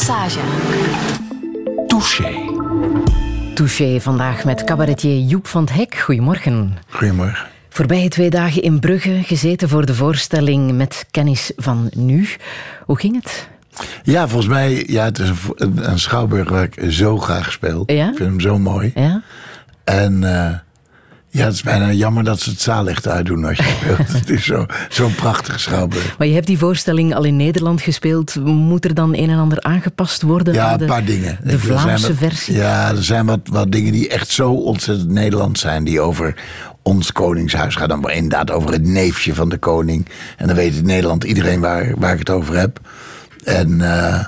Massage. Touché. Touché vandaag met cabaretier Joep van het Hek. Goedemorgen. Goedemorgen. Voorbije twee dagen in Brugge gezeten voor de voorstelling met kennis van nu. Hoe ging het? Ja, volgens mij, ja, het is een, een schouwburg waar ik zo graag speel. Ja? Ik vind hem zo mooi. Ja? En eh, ja, het is bijna jammer dat ze het zaallicht uitdoen als je speelt. het is zo- zo'n prachtige schouwburg. Maar je hebt die voorstelling al in Nederland gespeeld. Moet er dan een en ander aangepast worden? Ja, de, een paar dingen. De Vlaamse wat- versie? Ja, er zijn wat, wat dingen die echt zo ontzettend Nederlands zijn. Die over ons koningshuis gaan. Dan inderdaad over het neefje van de koning. En dan weet in Nederland iedereen waar, waar ik het over heb. En eh,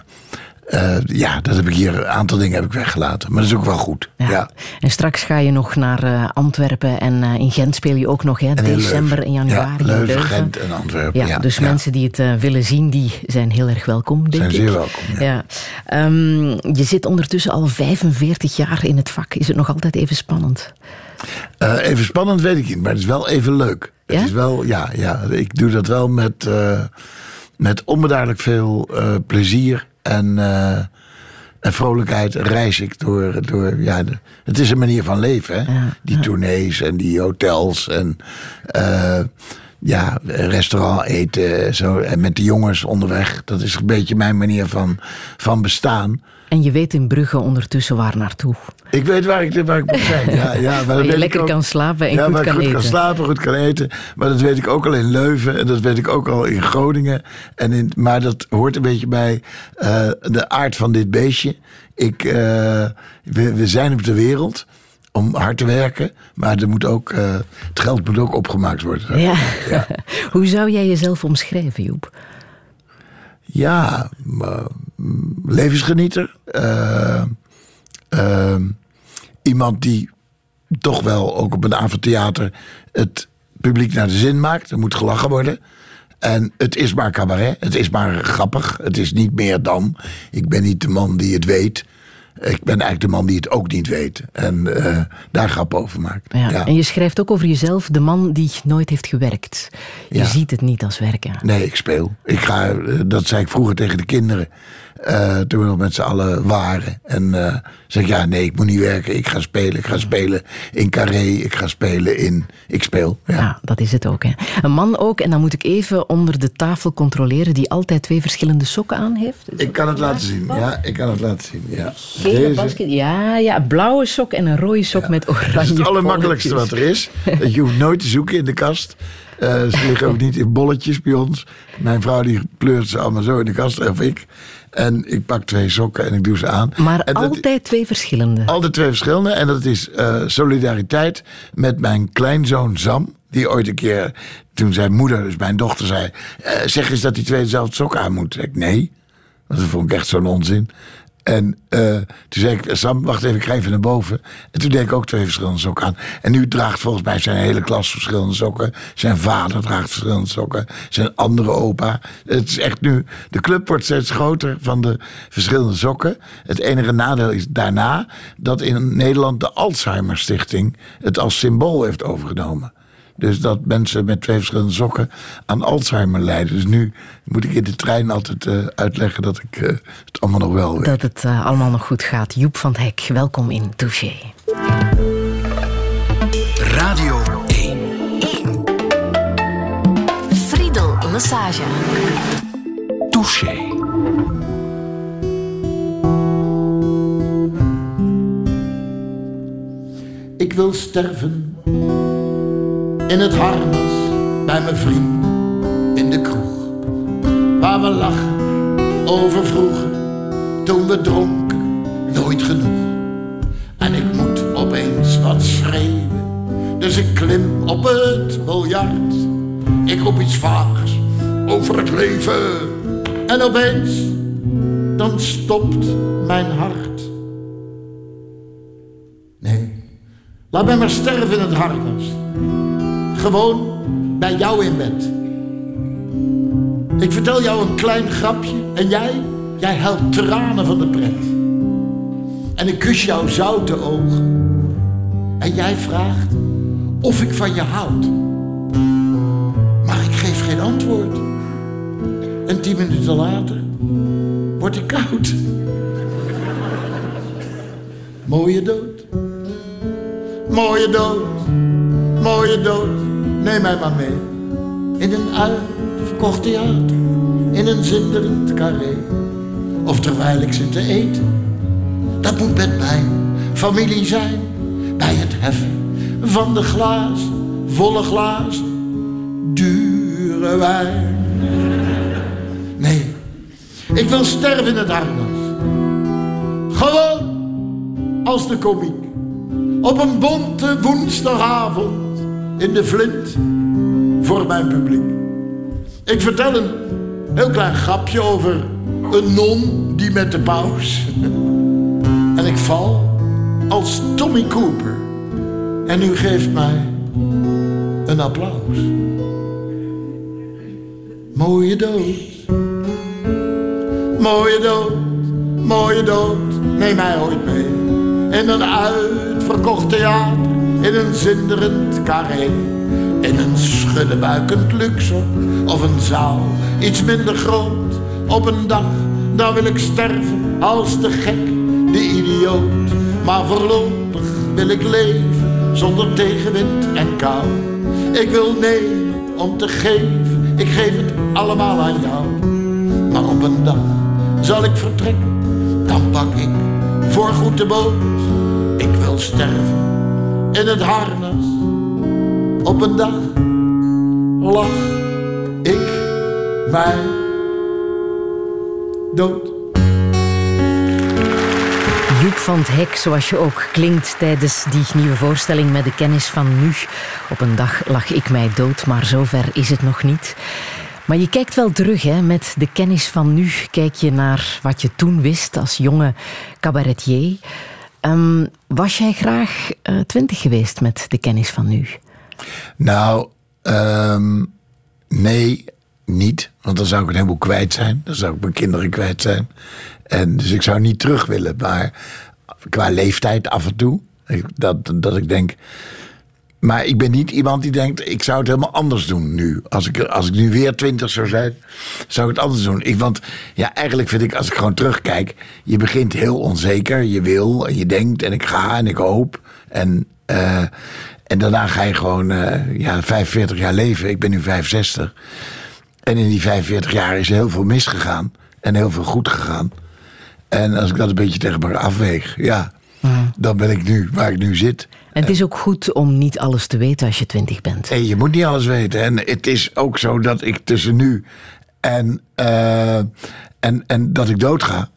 eh, ja, dat heb ik hier, een aantal dingen heb ik weggelaten. Maar dat is ook wel goed. Ja. En straks ga je nog naar eh, Antwerpen en eh, in Gent speel je ook nog, hè? En december Leuven. en januari. Ja, in Leuven, Leuven. Gent en Antwerpen. Ja, Ja, dus mensen die het willen zien, die zijn heel erg welkom, denk Zijn ik. zeer welkom, ja. Ehm, je zit ondertussen al 45 jaar in het vak. Is het nog altijd even spannend? Even spannend weet ik niet, maar het is wel even leuk. Ja? Het is wel, ja, ja, ik doe dat wel met, met onbeduidelijk veel plezier en, eh, en vrolijkheid. Reis ik door, door ja, de- het is een manier van leven, hè? Ja, die tournees en die hotels en eh, ja, restaurant eten zo, en met de jongens onderweg. Dat is een beetje mijn manier van, van bestaan. En je weet in Brugge ondertussen waar naartoe. Ik weet waar ik, waar ik moet zijn. Ja, ja, maar Waar je lekker ook. kan slapen en ja, goed kan goed eten. kan slapen, goed kan eten. Maar dat weet ik ook al in Leuven en dat weet ik ook al in Groningen. En in, maar dat hoort een beetje bij eh, de aard van dit beestje. Ik, eh, we, we zijn op de wereld om hard te werken, maar er moet ook, eh, het geld moet ook opgemaakt worden. Ja. Hoe zou jij jezelf omschrijven, Joep? Ja, levensgenieter. Eh, ehm, iemand die toch wel ook op een avondtheater het publiek naar de zin maakt. Er moet gelachen worden. En het is maar cabaret. Het is maar grappig. Het is niet meer dan. Ik ben niet de man die het weet. Ik ben eigenlijk de man die het ook niet weet. En eh, daar grap over maakt. Ja. Ja. En je schrijft ook over jezelf, de man die nooit heeft gewerkt. Je Ja. ziet het niet als werken. Nee, ik speel. Ik ga, eh, dat zei ik vroeger tegen de kinderen. Eh, toen we nog met z'n allen waren. En eh zeg ik, ja, nee, ik moet niet werken. Ik ga spelen. Ik ga spelen in Carré. Ik ga spelen in... Ik speel, ja. Ja, dat is het ook. Hè. Een man ook, en dan moet ik even onder de tafel controleren, die altijd twee verschillende sokken aan heeft. Ik kan het laten zien. Ja, ik kan het laten zien. Ja. Gele basket, ja, ja, blauwe sok en een rode sok met oranje dat is het allermakkelijkste wat er is. Dat je hoeft nooit te zoeken in de kast. Eh, ze liggen ook niet in bolletjes bij ons. Mijn vrouw die pleurt ze allemaal zo in de kast, of ik. En ik pak twee sokken en ik doe ze aan. Maar En dat- altijd twee verschillende. Altijd twee verschillende. En dat is eh, solidariteit met mijn kleinzoon Sam. Die ooit een keer, toen zijn moeder, dus mijn dochter, zei... eh, zeg eens dat die twee dezelfde sok aan moeten. Zeg ik, nee. Want dat vond ik echt zo'n onzin. En eh, toen zei ik, Sam, wacht even, ik ga even naar boven. En toen deed ik ook twee verschillende sokken aan. En nu draagt volgens mij zijn hele klas verschillende sokken. Zijn vader draagt verschillende sokken. Zijn andere opa. Het is echt nu, de club wordt steeds groter van de verschillende sokken. Het enige nadeel is daarna dat in Nederland de Alzheimer Stichting het als symbool heeft overgenomen. Dus dat mensen met twee verschillende sokken aan Alzheimer lijden. Dus nu moet ik in de trein altijd eh, uitleggen dat ik eh, het allemaal nog wel weet. Dat het eh, allemaal nog goed gaat. Joep van het Hek, welkom in Touché. Radio 1. Friedel Massage. Touché. Ik wil sterven in het harnas bij mijn vriend in de kroeg. Waar we lachen over vroeger, toen we dronken, nooit genoeg. En ik moet opeens wat schreeuwen, dus ik klim op het biljart. Ik roep iets vaags over het leven en opeens, dan stopt mijn hart. Nee. Laat mij maar sterven in het harnas. Gewoon bij jou in bed. Ik vertel jou een klein grapje en jij, jij huilt tranen van de pret. En ik kus jouw zoute ogen. En jij vraagt of ik van je houd. Maar ik geef geen antwoord. En tien minuten later wordt hij koud. Mooie dood. Mooie dood. Mooie dood. Neem mij maar mee. In een uitverkocht theater. In een zinderend carré. Of terwijl ik zit te eten. Dat moet met mijn familie zijn. Bij het heffen van de glaas. Volle glaas. Dure wijn. Nee. Ik wil sterven in het harnas. Gewoon als de komiek. Op een bonte woensdagavond in de Flint voor mijn publiek. Ik vertel een heel klein grapje over een non die met de paus. En ik val als Tommy Cooper. En u geeft mij een applaus. Mooie dood. Mooie dood, mooie dood, neem mij ooit mee. In een uitverkocht theater, in een zinderend carré. In een schuddebuikend luxe of een zaal, iets minder groot. Op een dag, dan wil ik sterven als de gek, de idioot. Maar voorlopig wil ik leven, zonder tegenwind en kou. Ik wil nemen om te geven, ik geef het allemaal aan jou. Maar op een dag zal ik vertrekken, dan pak ik voorgoed de boot. Ik wil sterven in het harnas. Op een dag lach ik mij dood. Joep van het Hek, zoals je ook klinkt tijdens die nieuwe voorstelling met de kennis van nu. Op een dag lag ik mij dood, maar zover is het nog niet. Maar je kijkt wel terug hè, met de kennis van nu. Kijk je naar wat je toen wist als jonge cabaretier. Ehm, was jij graag eh, twintig geweest met de kennis van nu? Nou, ehm, nee, niet. Want dan zou ik een heleboel kwijt zijn. Dan zou ik mijn kinderen kwijt zijn. En dus ik zou niet terug willen. Maar qua leeftijd af en toe. Dat, dat ik denk. Maar ik ben niet iemand die denkt, ik zou het helemaal anders doen nu. Als ik, als ik nu weer twintig zou zijn, zou ik het anders doen. Ik, want ja, eigenlijk vind ik, als ik gewoon terugkijk, je begint heel onzeker. Je wil en je denkt en ik ga en ik hoop. En, eh, en daarna ga je gewoon eh, ja, 45 jaar leven. Ik ben nu 65. En in die 45 jaar is heel veel misgegaan en heel veel goed gegaan. En als ik dat een beetje tegen elkaar afweeg, ja, dan ben ik nu waar ik nu zit. En het is ook goed om niet alles te weten als je twintig bent. En je moet niet alles weten. En het is ook zo dat ik tussen nu en, eh, en, en dat ik doodga,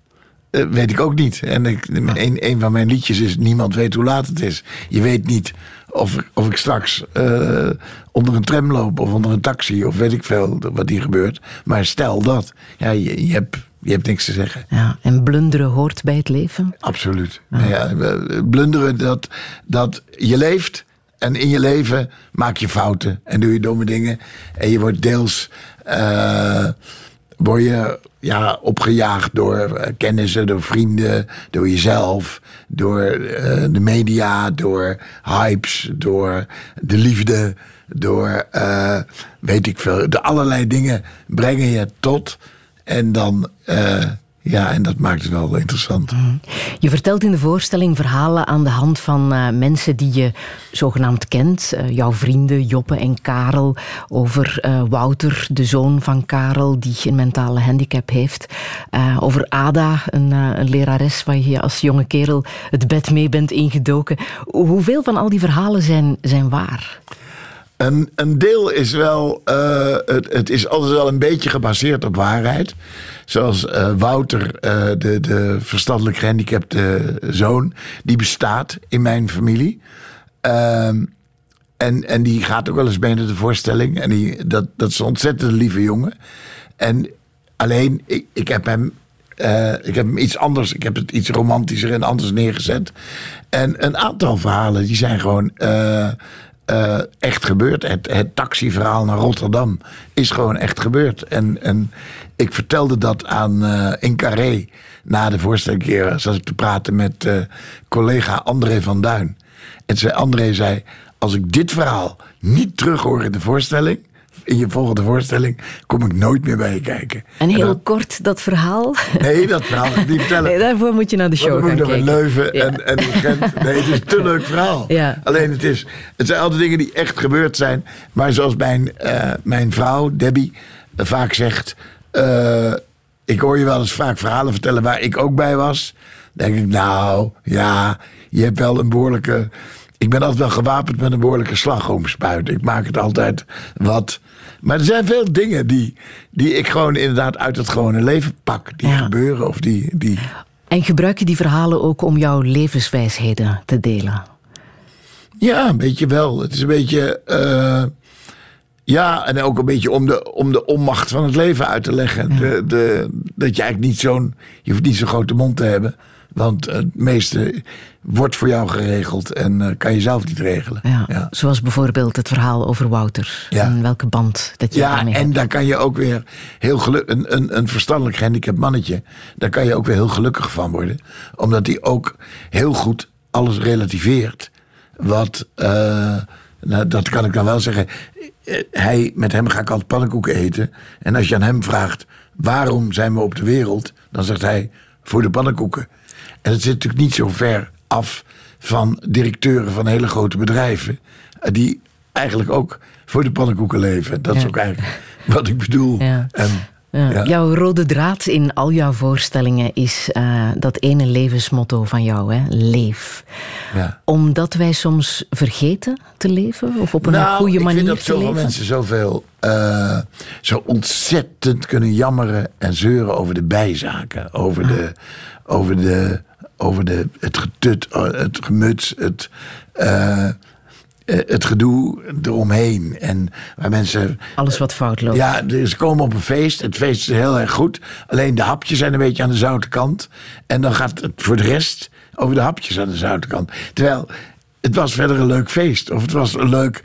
eh, weet ik ook niet. En ik, een, een van mijn liedjes is Niemand weet hoe laat het is. Je weet niet of, ik- of ik straks eh, onder een tram loop of onder een taxi of weet ik veel wat hier gebeurt. Maar stel dat, ja, je, je, hebt, je hebt niks te zeggen. Ja, en blunderen hoort bij het leven. Absoluut. Ja, blunderen dat, dat je leeft en in je leven maak je fouten en doe je domme dingen. En je wordt deels eh, word je, ja, opgejaagd door eh, kennissen, door vrienden, door jezelf, door eh, de media, door hypes, door de liefde, door weet ik veel. De allerlei dingen brengen je tot en dan. eh, ja, en dat maakt het wel interessant. Je vertelt in de voorstelling verhalen aan de hand van eh, mensen die je zogenaamd kent. Eh, jouw vrienden Joppe en Karel. Over Wouter, de zoon van Karel, die een mentale handicap heeft. Over Ada, een, een lerares waar je als jonge kerel het bed mee bent ingedoken. Hoeveel van al die verhalen zijn, zijn waar? Een, een deel is wel, eh, het, het is altijd wel een beetje gebaseerd op waarheid. Zoals eh, Wouter, eh, de, de verstandelijk gehandicapte zoon, die bestaat in mijn familie. Ehm, en, en die gaat ook wel eens mee naar de voorstelling. En die, dat, dat is een ontzettend lieve jongen. En alleen, ik, ik heb hem ik heb hem iets anders, ik heb het iets romantischer en anders neergezet. En een aantal verhalen die zijn gewoon eh, echt gebeurd. Het, het taxiverhaal naar Rotterdam is gewoon echt gebeurd. En, en ik vertelde dat aan eh, in Carré na de voorstelling. zat ik te praten met eh, collega André van Duin. En zei, André zei, als ik dit verhaal niet terughoor in de voorstelling, in je volgende voorstelling kom ik nooit meer bij je kijken. En heel dan- kort dat verhaal. nee, dat verhaal ga ik niet vertellen. Nee, daarvoor moet je naar de show dan moet gaan ik nog in kijken. Leuven Ja. en, en Gent. Nee, het is een te leuk verhaal. Ja. Alleen het, is, het zijn altijd dingen die echt gebeurd zijn. Maar zoals mijn, eh, mijn vrouw, Debbie, vaak zegt... eh, ik hoor je wel eens vaak verhalen vertellen waar ik ook bij was. Dan denk ik, nou, ja, je hebt wel een behoorlijke... Ik ben altijd wel gewapend met een behoorlijke slagroomspuit. Ik maak het altijd wat... Maar er zijn veel dingen die, die ik gewoon inderdaad uit het gewone leven pak. Die Ja. gebeuren of die... die En gebruik je die verhalen ook om jouw levenswijsheden te delen? Ja, een beetje wel. Het is een beetje. eh, ja, en ook een beetje om de, om de onmacht van het leven uit te leggen. De, de, dat je eigenlijk niet zo'n. Je hoeft niet zo'n grote mond te hebben. Want het meeste wordt voor jou geregeld en eh, kan je zelf niet regelen. Ja. ja. Zoals bijvoorbeeld het verhaal over Wouter. Ja. En welke band dat je Ja, daarmee en hebt. daar kan je ook weer heel gelukkig. Een, een, een verstandelijk gehandicapt mannetje. Daar kan je ook weer heel gelukkig van worden. Omdat hij ook heel goed alles relativeert. Wat. eh, nou, dat kan ik dan wel zeggen. Eh, Hij, met hem ga ik altijd pannenkoeken eten. En als je aan hem vraagt. waarom zijn we op de wereld? dan zegt hij. voor de pannenkoeken. En het zit natuurlijk niet zo ver af van directeuren van hele grote bedrijven. eh, die eigenlijk ook voor de pannenkoeken leven. Dat is ook eigenlijk wat ik bedoel. Ja. En, Ja. ja. Jouw rode draad in al jouw voorstellingen is eh, dat ene levensmotto van jou, hè? leef. Ja. Omdat wij soms vergeten te leven of op een nou, goede ik manier vind dat te zoveel leven. mensen zoveel, eh, zo ontzettend kunnen jammeren en zeuren over de bijzaken. Over, de, over, de, over de, het getut, eh, het gemuts, het, eh, eh, het gedoe eromheen. En waar mensen Alles wat fout loopt. Ja, ze komen op een feest. Het feest is heel erg goed. Alleen de hapjes zijn een beetje aan de zoute kant. En dan gaat het voor de rest over de hapjes aan de zoute kant. Terwijl het was verder een leuk feest. Of het was een leuk.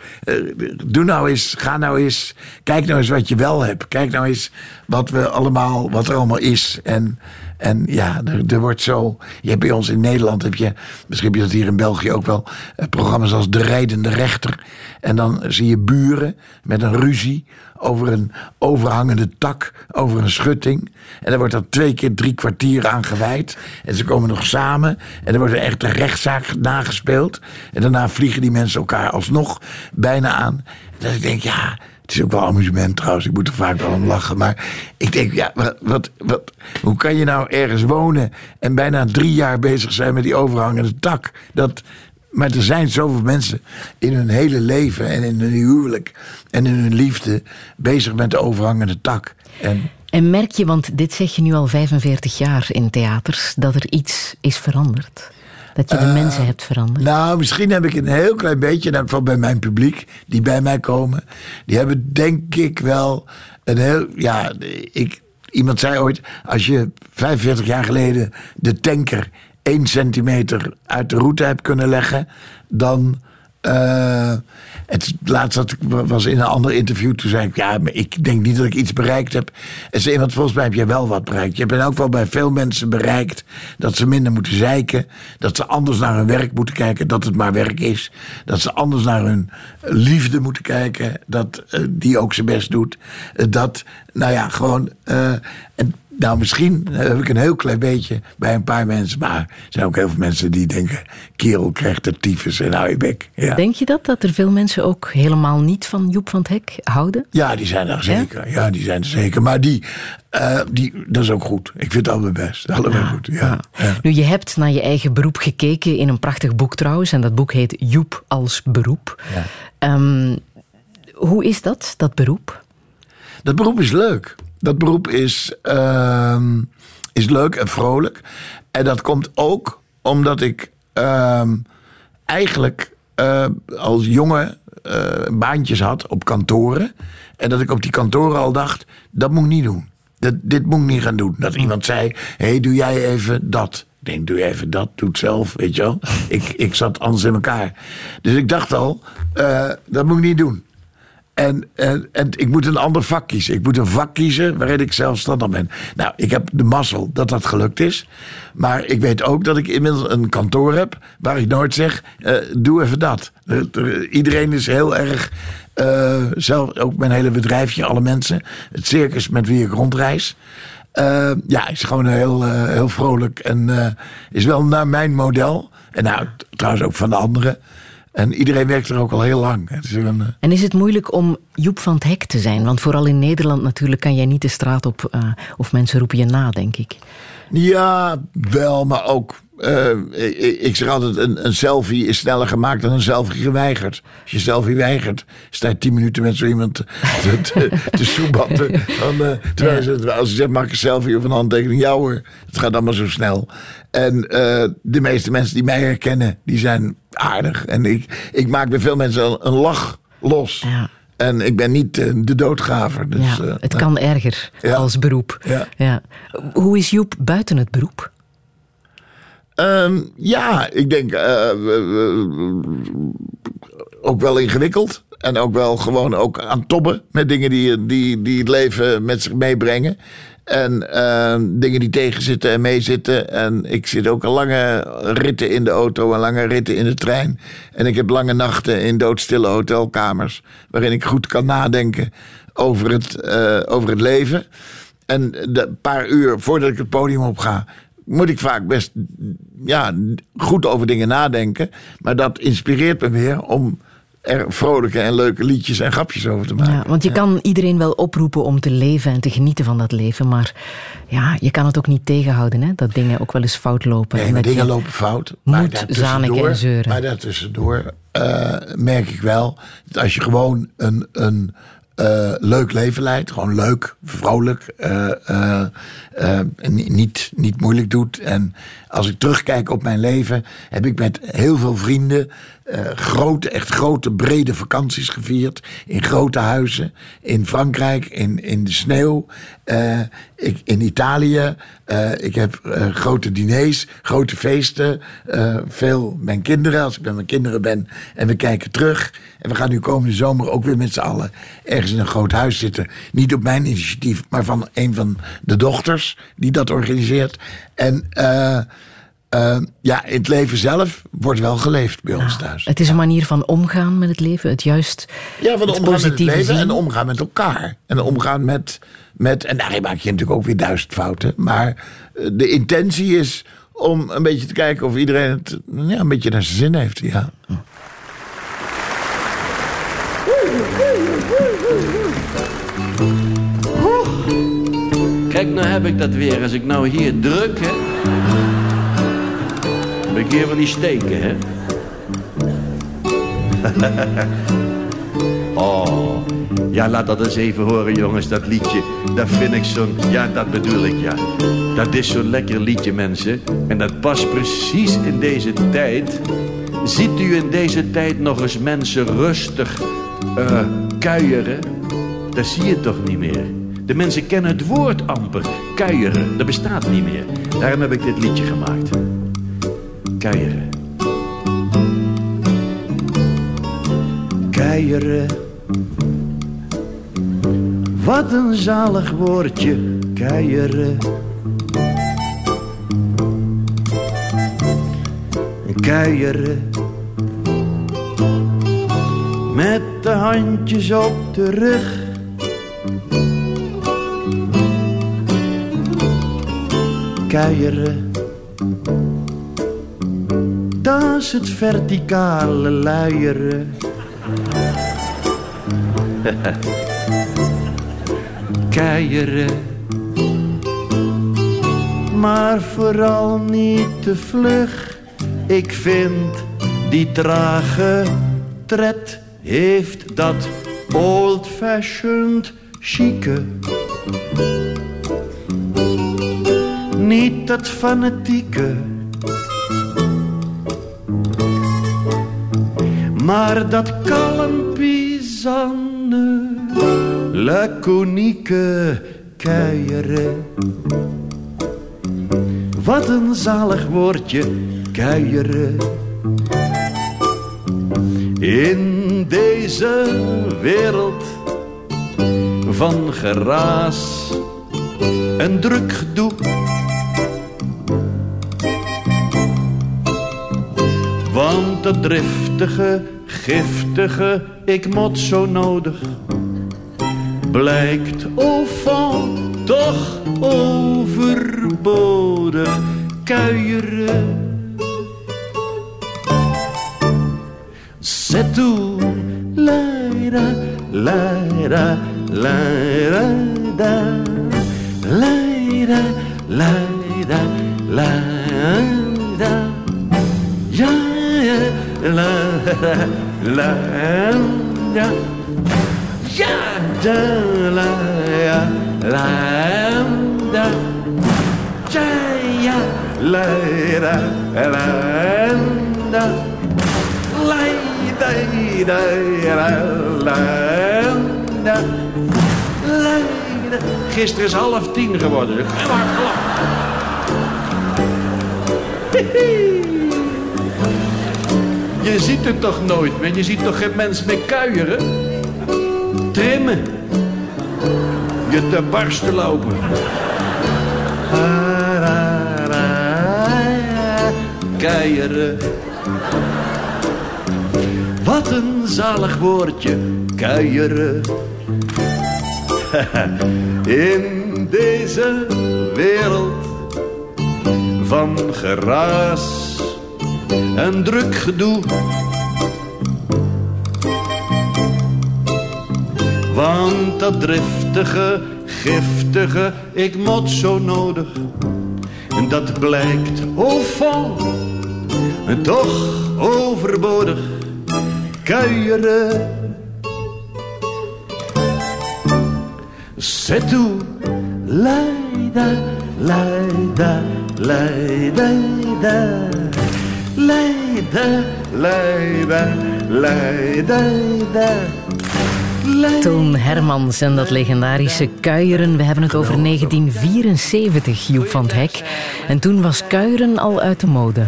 doe nou eens, ga nou eens. Kijk nou eens wat je wel hebt. Kijk nou eens wat, we allemaal, wat er allemaal is. En. En ja, er, er wordt zo. Je hebt bij ons in Nederland heb je. Misschien heb je dat hier in België ook wel. eh, programma's als De Rijdende Rechter. En dan zie je buren met een ruzie over een overhangende tak, over een schutting. En dan wordt dat twee keer drie kwartier aan gewijd. En ze komen nog samen. En er wordt een echte rechtszaak nagespeeld. En daarna vliegen die mensen elkaar alsnog bijna aan. En dat ik denk, ja, het is ook wel amusement trouwens. Ik moet er vaak wel om lachen. Maar ik denk, ja, wat, wat, wat, hoe kan je nou ergens wonen en bijna drie jaar bezig zijn met die overhangende tak? Dat, maar er zijn zoveel mensen in hun hele leven en in hun huwelijk en in hun liefde bezig met de overhangende tak. En En merk je, want dit zeg je nu al 45 jaar in theaters, dat er iets is veranderd? Dat je de mensen hebt veranderd? Nou, misschien heb ik een heel klein beetje, geval bij mijn publiek, die bij mij komen. Die hebben denk ik wel een heel. Ja, ik, iemand zei ooit: als je 45 jaar geleden de tanker 1 centimeter uit de route hebt kunnen leggen, dan. eh, het laatst had was in een ander interview. Toen zei ik: Ja, maar ik denk niet dat ik iets bereikt heb. En zei iemand: Volgens mij heb jij wel wat bereikt. Je hebt in elk geval bij veel mensen bereikt dat ze minder moeten zeiken. Dat ze anders naar hun werk moeten kijken. Dat het maar werk is. Dat ze anders naar hun liefde moeten kijken. Dat eh, die ook zijn best doet. Eh, dat, nou ja, gewoon. eh, nou, misschien heb ik een heel klein beetje bij een paar mensen. Maar er zijn ook heel veel mensen die denken: kerel krijgt de tyfus en hou je bek. Ja. Denk je dat? Dat er veel mensen ook helemaal niet van Joep van het Hek houden? Ja, die zijn er zeker. Ja, die zijn er zeker. Maar die, eh, die, dat is ook goed. Ik vind het allebei best. Allebei goed. Ja. Ja. Nu, je hebt naar je eigen beroep gekeken in een prachtig boek trouwens. En dat boek heet Joep als beroep. Ehm, hoe is dat, dat beroep? Dat beroep is leuk. Dat beroep is, ehm, is leuk en vrolijk. En dat komt ook omdat ik ehm, eigenlijk eh, als jongen eh, baantjes had op kantoren. En dat ik op die kantoren al dacht, dat moet ik niet doen. Dat, dit moet ik niet gaan doen. Dat iemand zei, hé, hey, doe jij even dat. Ik denk, doe even dat, doe het zelf, weet je wel. Ik, ik zat anders in elkaar. Dus ik dacht al, eh, dat moet ik niet doen. En, en, en ik moet een ander vak kiezen. Ik moet een vak kiezen waarin ik zelfstandig ben. Nou, ik heb de mazzel dat dat gelukt is. Maar ik weet ook dat ik inmiddels een kantoor heb... waar ik nooit zeg, eh, doe even dat. Iedereen is heel erg Eh, zelf ook mijn hele bedrijfje, alle mensen. Het circus met wie ik rondreis. Eh, ja, is gewoon heel, heel vrolijk. En is wel naar mijn model. En nou, trouwens ook van de anderen. En iedereen werkt er ook al heel lang. Het is een, eh, En is het moeilijk om Joep van het Hek te zijn? Want vooral in Nederland natuurlijk kan jij niet de straat op eh, of mensen roepen je na, denk ik. Ja, wel, maar ook. Eh, ik, zeg altijd: een, een selfie is sneller gemaakt dan een selfie geweigerd. Als je selfie weigert, sta je tien minuten met zo iemand te, te, te, te soebatten. Dan, eh, terwijl ze, als je zegt: maak een selfie of een handtekening, ja hoor, het gaat allemaal zo snel. En eh, de meeste mensen die mij herkennen, die zijn aardig. En ik, ik maak bij veel mensen een, een lach los. Ja. En ik ben niet de doodgraver. Dus, ja, het kan erger Ja. als beroep. Ja. Hoe is Joep buiten het beroep? Ehm, ja, ik denk eh, ook wel ingewikkeld. En ook wel gewoon ook aan tobben met dingen die, die, die het leven met zich meebrengen. En ehm, dingen die tegenzitten en meezitten. En ik zit ook al lange ritten in de auto en lange ritten in de trein. En ik heb lange nachten in doodstille hotelkamers. Waarin ik goed kan nadenken over het, eh, over het leven. En de paar uur voordat ik het podium op ga, moet ik vaak best ja, goed over dingen nadenken. Maar dat inspireert me weer om er vrolijke en leuke liedjes en grapjes over te maken. Ja, want je kan iedereen wel oproepen om te leven en te genieten van dat leven. Maar ja, je kan het ook niet tegenhouden, hè, dat dingen ook wel eens fout lopen. Nee, en maar dat dingen lopen fout. moet maar zaniken en zeuren. Maar daartussendoor eh, merk ik wel dat als je gewoon een, een eh, leuk leven leidt, gewoon leuk, vrolijk, ni- niet, niet moeilijk doet. En als ik terugkijk op mijn leven, heb ik met heel veel vrienden eh, grote, echt grote, brede vakanties gevierd. In grote huizen, in Frankrijk, in, in de sneeuw, eh, ik, in Italië. Eh, ik heb grote diners, grote feesten. veel mijn kinderen, als ik met mijn kinderen ben. En we kijken terug. En we gaan nu komende zomer ook weer met z'n allen ergens in een groot huis zitten. Niet op mijn initiatief, maar van een van de dochters die dat organiseert. En eh, ja, in het leven zelf wordt wel geleefd bij ons thuis. Het is een manier van omgaan met het leven, het juist Ja, van het omgaan met het positieve leven zien. en omgaan met elkaar. En omgaan met, met... En daarin maak je natuurlijk ook weer duizend fouten. Maar eh, de intentie is om een beetje te kijken of iedereen het ja, een beetje naar zijn zin heeft. Ja. Kijk, nou heb ik dat weer. Als ik nou hier druk, hè. Ik hier van die steken, hè. oh. Ja, laat dat eens even horen, jongens, dat liedje. Dat vind ik zo'n... Ja, dat bedoel ik, ja. Dat is zo'n lekker liedje, mensen. En dat past precies in deze tijd. Ziet u in deze tijd nog eens mensen rustig eh, kuieren? Dat zie je toch niet meer. De mensen kennen het woord amper. Kuieren, dat bestaat niet meer. Daarom heb ik dit liedje gemaakt. Kuieren. Kuieren. Wat een zalig woordje, kuieren. Kuieren. Met de handjes op de rug. Kuieren. Dat het verticale luieren. Kuieren. Maar vooral niet te vlug. Ik vind die trage tred heeft dat old-fashioned chique. Niet dat fanatieke. Maar dat kalm pisane, laconieke kuieren. Wat een zalig woordje, kuieren. In deze wereld van geraas en druk gedoe. dat driftige, giftige, ik mot zo nodig. Blijkt au toch overbodig kuieren. Zet toe, leira, leira, leira, da, Leira, da la la la ja da la la la ja. Ja la la la la la da da la la la la Gisteren is half tien geworden. Ik heb hard Je ziet het toch nooit meer? Je ziet toch geen mens meer kuieren? Trimmen. Je te barsten lopen. Kuieren. Wat een zalig woordje, kuieren. In deze wereld van geraas en druk gedoe. Want dat driftige, giftige, ik mot zo nodig. En dat blijkt fond, en toch overbodig. Kuieren. C'est tout. Leida, leida, leida. Leida, leida, leida. Toon Hermans en dat legendarische kuieren. We hebben het over 1974, Joep van het Hek. En toen was kuieren al uit de mode.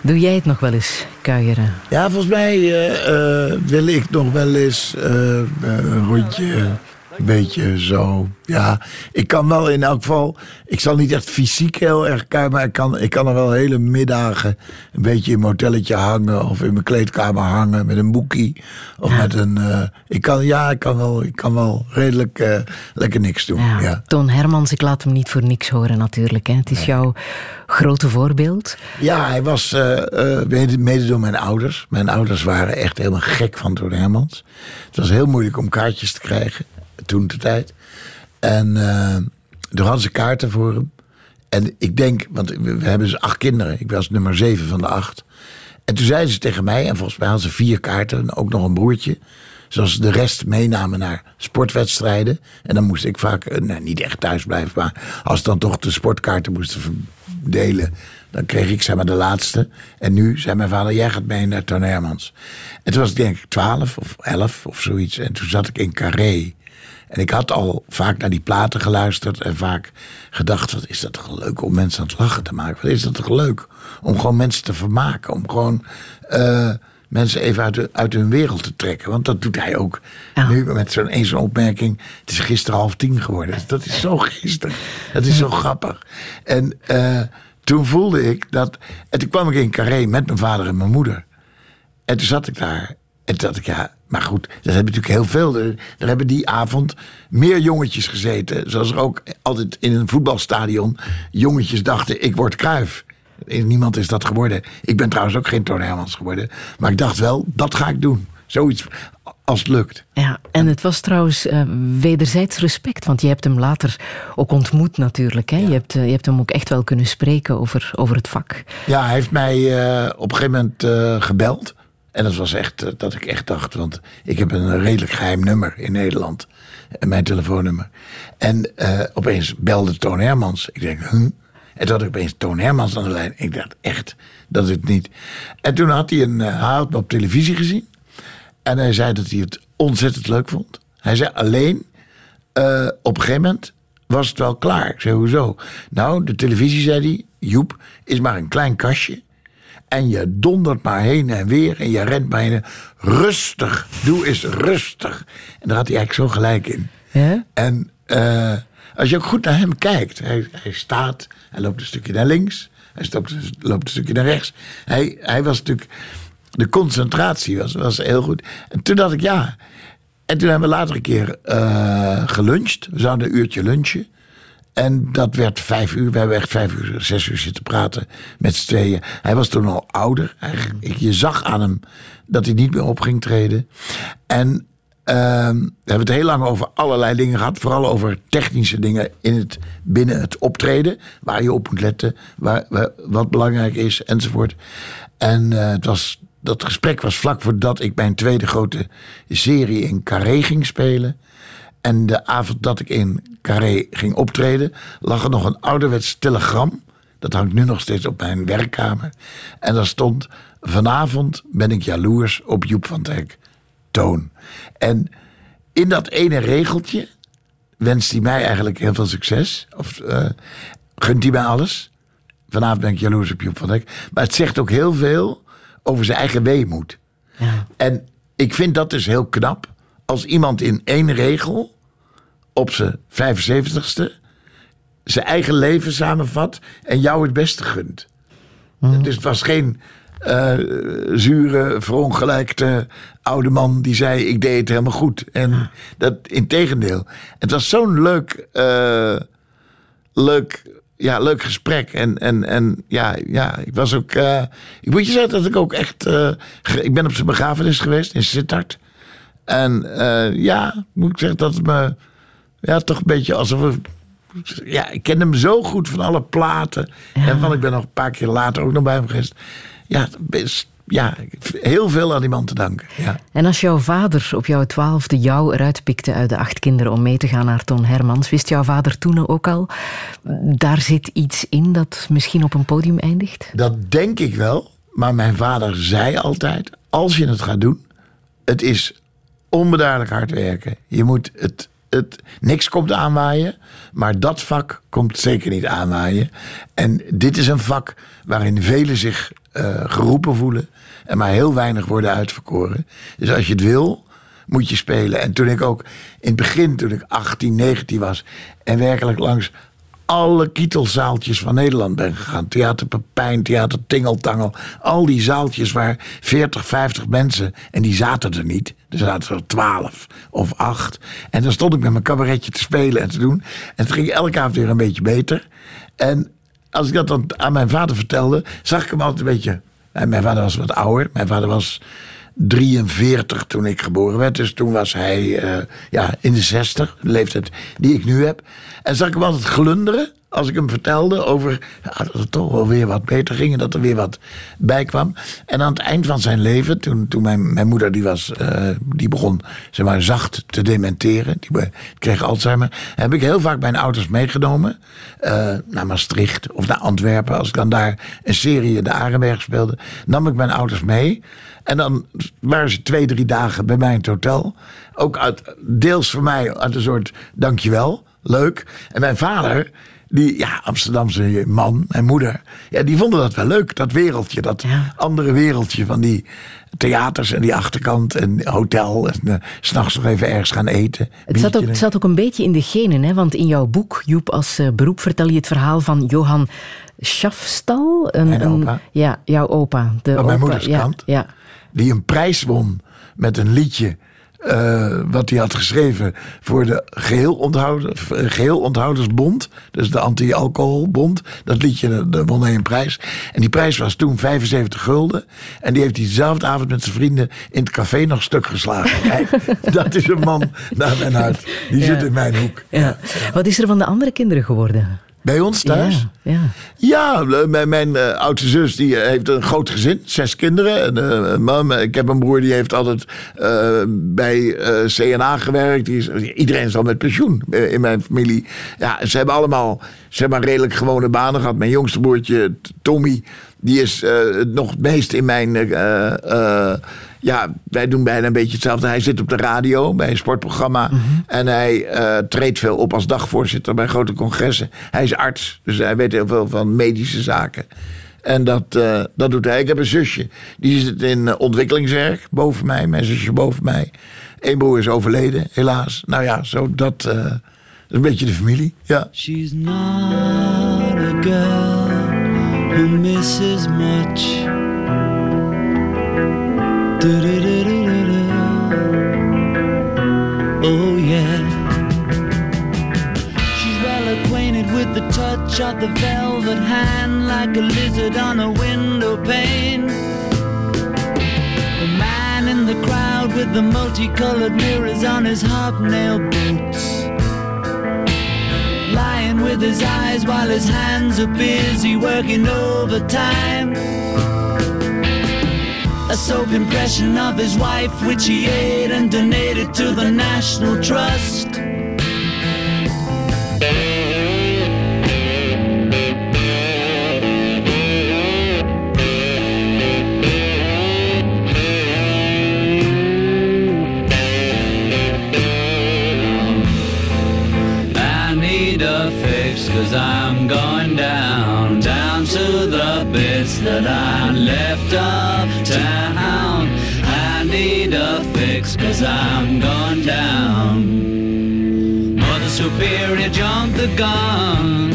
Doe jij het nog wel eens, kuieren? Ja, volgens mij eh, eh, wil ik nog wel eens eh, een rondje, beetje zo. Ja, ik kan wel in elk geval, ik zal niet echt fysiek heel erg kuieren, maar ik kan, ik kan er wel hele middagen een beetje in mijn hotelletje hangen of in mijn kleedkamer hangen met een boekie. Of met een, ik kan, ja, ik kan wel, ik kan wel redelijk lekker niks doen. Ja. Ja. Toon Hermans, ik laat hem niet voor niks horen natuurlijk. Hè. Het is jouw grote voorbeeld. Ja, hij was eh, eh, mede, mede door mijn ouders. Mijn ouders waren echt helemaal gek van Toon Hermans. Het was heel moeilijk om kaartjes te krijgen, toen de tijd. En uh, toen hadden ze kaarten voor hem. En ik denk, want we, we hebben dus acht kinderen. Ik was nummer zeven van de acht. En toen zeiden ze tegen mij, en volgens mij hadden ze vier kaarten, en ook nog een broertje. Zoals ze de rest meenamen naar sportwedstrijden. En dan moest ik vaak, eh, nou, niet echt thuis blijven, maar als dan toch de sportkaarten moesten verdelen, dan kreeg ik zeg maar de laatste. En nu zei mijn vader, jij gaat mee naar Toon Hermans. En toen was ik denk ik twaalf of elf of zoiets. En toen zat ik in Carré. En ik had al vaak naar die platen geluisterd en vaak gedacht: wat is dat toch leuk om mensen aan het lachen te maken? Wat is dat toch leuk om gewoon mensen te vermaken? Om gewoon uh, mensen even uit, de, uit hun wereld te trekken. Want dat doet hij ook Ja. nu met zo'n eens zo'n opmerking. Het is gisteren half tien geworden. Dat is zo gisteren. Dat is zo grappig. En uh, toen voelde ik dat. En toen kwam ik in Carré met mijn vader en mijn moeder. En toen zat ik daar. En toen dacht ik, ja, maar goed, dat hebben natuurlijk heel veel. Er, er hebben die avond meer jongetjes gezeten. Zoals er ook altijd in een voetbalstadion jongetjes dachten, ik word kruif. Niemand is dat geworden. Ik ben trouwens ook geen Toon Hermans geworden. Maar ik dacht wel, dat ga ik doen. Zoiets als het lukt. Ja, en het was trouwens uh, wederzijds respect, want je hebt hem later ook ontmoet natuurlijk. Hè? Ja. Je, hebt, uh, je hebt hem ook echt wel kunnen spreken over, over het vak. Ja, hij heeft mij uh, op een gegeven moment gebeld. En dat was echt uh, dat ik echt dacht, want ik heb een redelijk geheim nummer in Nederland. Mijn telefoonnummer. En uh, opeens belde Toon Hermans. Ik denk? En toen had ik opeens Toon Hermans aan de lijn. Ik dacht echt dat het niet. En toen had hij een, uh, op televisie gezien. En hij zei dat hij het ontzettend leuk vond. Hij zei alleen, op een gegeven moment was het wel klaar. Ik zei, hoezo? Nou, de televisie, zei hij, Joep, is maar een klein kastje. En je dondert maar heen en weer en je rent maar heen. Rustig, doe eens rustig. En daar had hij eigenlijk zo gelijk in. Ja? En uh, als je ook goed naar hem kijkt. Hij, hij staat, hij loopt een stukje naar links. Hij loopt, loopt een stukje naar rechts. Hij, hij was natuurlijk... de concentratie was, was heel goed. En toen dacht ik ja. En toen hebben we later een keer eh, geluncht. We zouden een uurtje lunchen. En dat werd vijf uur. We hebben echt vijf uur, zes uur zitten praten met z'n tweeën. Hij was toen al ouder. Hij, je zag aan hem dat hij niet meer op ging treden. En ehm, we hebben het heel lang over allerlei dingen gehad. Vooral over technische dingen in het, binnen het optreden. Waar je op moet letten. Waar, waar- wat belangrijk is enzovoort. En eh, het was, dat gesprek was vlak voordat ik mijn tweede grote serie in Carré ging spelen. En de avond dat ik in Carré ging optreden, lag er nog een ouderwets telegram. Dat hangt nu nog steeds op mijn werkkamer. En daar stond: Vanavond ben ik jaloers op Joep van Dijk. Toon. En in dat ene regeltje wenst hij mij eigenlijk heel veel succes. Of eh, gunt hij mij alles. Vanavond ben ik jaloers op Joep van Dijk. Maar het zegt ook heel veel over zijn eigen weemoed. En ik vind dat dus heel knap. Als iemand in één regel op zijn 75ste zijn eigen leven samenvat en jou het beste gunt. Dus het was geen eh, zure, verongelijkte oude man die zei: Ik deed het helemaal goed. En dat in tegendeel. Het was zo'n leuk, eh, leuk, ja, leuk gesprek. En, en, en ja, ja, ik was ook. eh, ik moet je zeggen dat ik ook echt. ik ben op zijn begrafenis geweest in Sittard. En ja, moet ik zeggen dat het me. Ja, toch een beetje alsof we. Ja, ik ken hem zo goed van alle platen. En van ik ben nog een paar keer later ook nog bij hem geweest. Ja, best, ja heel veel aan die man te danken. Ja. En als jouw vader op jouw twaalfde jou eruit pikte uit de acht kinderen om mee te gaan naar Ton Hermans, wist jouw vader toen ook al, daar zit iets in dat misschien op een podium eindigt? Dat denk ik wel. Maar mijn vader zei altijd: als je het gaat doen, het is onbedaarlijk hard werken. Je moet het, Niks komt aanwaaien, maar dat vak komt zeker niet aanwaaien. En dit is een vak waarin velen zich eh, geroepen voelen en maar heel weinig worden uitverkoren. Dus als je het wil, moet je spelen. En toen ik ook in het begin, toen ik 18, 19 was en werkelijk langs alle kietelzaaltjes van Nederland ben gegaan. Theater Pepijn, Theater Tingeltangel. Al die zaaltjes waar 40, 50 mensen... en die zaten er niet. Er zaten er 12 of 8. En dan stond ik met mijn cabaretje te spelen en te doen. En het ging elke avond weer een beetje beter. En als ik dat dan aan mijn vader vertelde... zag ik hem altijd een beetje... en Mijn vader was wat ouder. Mijn vader was 43 toen ik geboren werd. Dus toen was hij eh, ja, in de 60, de leeftijd die ik nu heb. En zag ik hem altijd glunderen als ik hem vertelde over ja, dat het toch wel weer wat beter ging en dat er weer wat bij kwam. En aan het eind van zijn leven, toen, toen mijn, mijn moeder die was, eh, die begon zeg maar, zacht te dementeren, die kreeg Alzheimer, heb ik heel vaak mijn ouders meegenomen eh, naar Maastricht of naar Antwerpen. Als ik dan daar een serie de Arenberg speelde, nam ik mijn ouders mee. En dan waren ze twee, drie dagen bij mij in het hotel. Ook uit, deels voor mij uit een soort dankjewel, leuk. En mijn vader, die ja, Amsterdamse man, mijn moeder, ja, die vonden dat wel leuk. Dat wereldje, dat Ja. andere wereldje van die theaters en die achterkant en hotel. En uh, s'nachts nog even ergens gaan eten. Het zat, ook, het zat ook een beetje in de genen, hè? want in jouw boek, Joep, als eh, beroep vertel je het verhaal van Johan Schafstal. Een, Mijn een- opa. ja, jouw opa. De mijn opa, moeders ja, kant. Ja, die een prijs won met een liedje. eh, wat hij had geschreven voor de geheel, onthouden, eh, geheel Onthoudersbond. Dus de anti-alcoholbond. Dat liedje, daar- daar won hij een prijs. En die prijs was toen 75 gulden. En die heeft hij dezelfde avond met zijn vrienden in het café nog stuk geslagen. Kijk, dat is een man naar mijn hart. Die zit in mijn hoek. ja. Wat is er van de andere kinderen geworden? Bij ons thuis? Ja, ja. Ja, mijn, mijn eh, oudste zus die eh, heeft een groot gezin, zes kinderen. En, eh, mam, ik heb een broer die heeft altijd bij CNA gewerkt. Die is, iedereen is al met pensioen in mijn familie. Ja, ze hebben allemaal zeg maar, redelijk gewone banen gehad. Mijn jongste broertje, Tommy, die is nog het meest in mijn... ja, wij doen bijna een beetje hetzelfde. Hij zit op de radio bij een sportprogramma. En hij eh, treedt veel op als dagvoorzitter bij grote congressen. Hij is arts, dus hij weet heel veel van medische zaken. En dat, eh, dat doet hij. Ik heb een zusje, die zit in eh, ontwikkelingswerk boven mij. Mijn zusje boven mij. Eén broer is overleden, helaas. Nou ja, zo dat, eh, dat is een beetje de familie. Ja. She's not a girl who misses much. Oh yeah. She's well acquainted with the touch of the velvet hand like a lizard on a window pane. The man in the crowd with the multicolored mirrors on his hobnail boots. Lying with his eyes while his hands are busy working overtime. A soap impression of his wife, which he ate and donated to the National Trust. Cause I'm going down, down to the bits that I left I need a fix cause I'm going down. Mother Superior jumped the gun.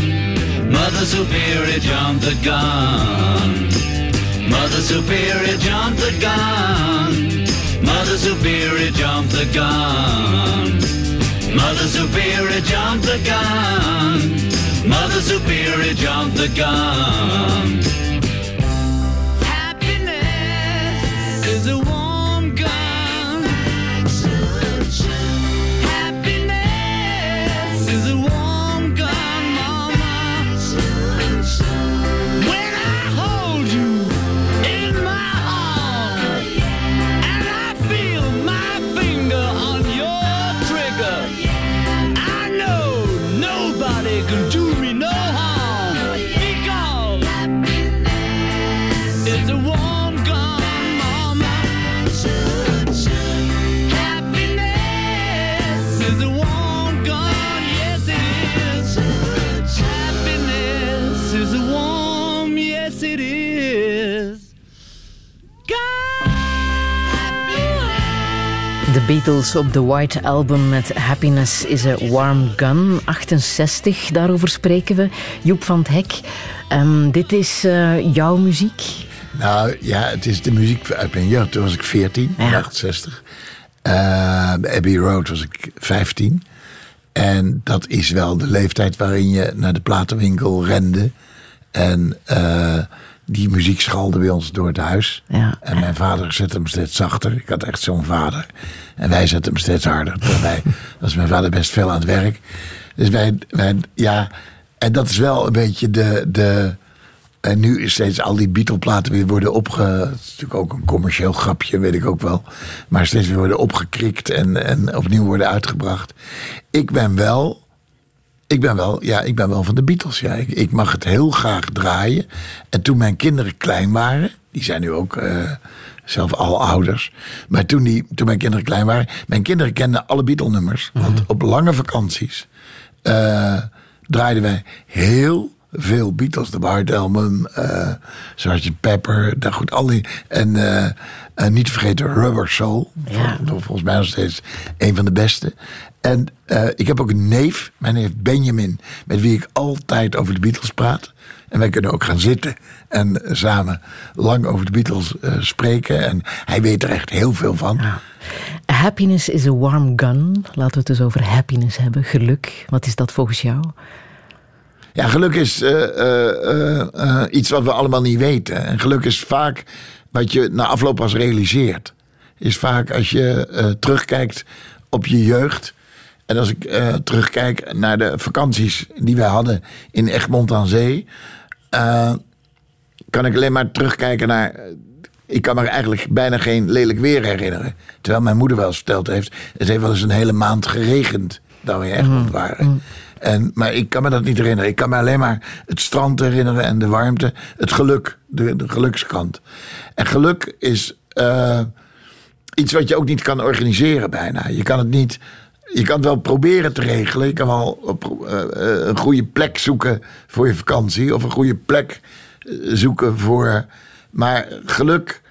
Mother Superior jumped the gun. Mother Superior jumped the gun. Mother Superior jumped the gun. Mother Superior jumped the gun. Mother Superior jumped the gun. De Beatles op de White Album met Happiness is a Warm Gun, 68. Daarover spreken we. Joep van het Hek, ehm, dit is eh, jouw muziek. Nou ja, het is de muziek uit mijn jeugd. Toen was ik 14, Ja. 68. Eh, bij Abbey Road was ik 15. En dat is wel de leeftijd waarin je naar de platenwinkel rende. En eh, die muziek schalde bij ons door het huis. Ja. En mijn vader zette hem steeds zachter. Ik had echt zo'n vader. En wij zetten hem steeds harder. Wij, was mijn vader best veel aan het werk. Dus wij, wij ja. En dat is wel een beetje de. de en nu is steeds al die Beatle-platen weer worden opge... Het is natuurlijk ook een commercieel grapje, weet ik ook wel. Maar steeds weer worden opgekrikt en, en opnieuw worden uitgebracht. Ik ben wel... Ik ben wel, ja, ik ben wel van de Beatles. Ja. Ik, ik mag het heel graag draaien. En toen mijn kinderen klein waren... Die zijn nu ook eh, zelf al ouders. Maar toen, die, toen mijn kinderen klein waren... Mijn kinderen kenden alle Beatle-nummers. Want op lange vakanties... eh, draaiden wij heel veel Beatles. De White Album, eh Sgt. Pepper, daar goed, al die. En eh, eh, niet te vergeten Rubber Soul. Ja. Vol- volgens mij nog steeds een van de beste. En eh, ik heb ook een neef, mijn neef Benjamin, met wie ik altijd over de Beatles praat. En wij kunnen ook gaan zitten en samen lang over de Beatles eh, spreken. En hij weet er echt heel veel van. Happiness is a warm gun. Laten we het dus over happiness hebben. Geluk. Wat is dat volgens jou? Ja, geluk is eh, eh, eh, iets wat we allemaal niet weten. En geluk is vaak wat je na afloop pas realiseert. Is vaak als je terugkijkt op je jeugd. En als ik terugkijk naar de vakanties die wij hadden in Egmond aan Zee. kan ik alleen maar terugkijken naar. Ik kan me eigenlijk bijna geen lelijk weer herinneren. Terwijl mijn moeder wel eens verteld heeft. Het heeft wel eens een hele maand geregend. Dat we in Egmond waren. En, maar ik kan me dat niet herinneren. Ik kan me alleen maar het strand herinneren en de warmte. Het geluk, de, de gelukskant. En geluk is eh, iets wat je ook niet kan organiseren bijna. Je kan het niet. Je kan het wel proberen te regelen. Je kan wel op, eh, eh, een goede plek zoeken voor je vakantie. Of een goede plek zoeken voor. Maar geluk,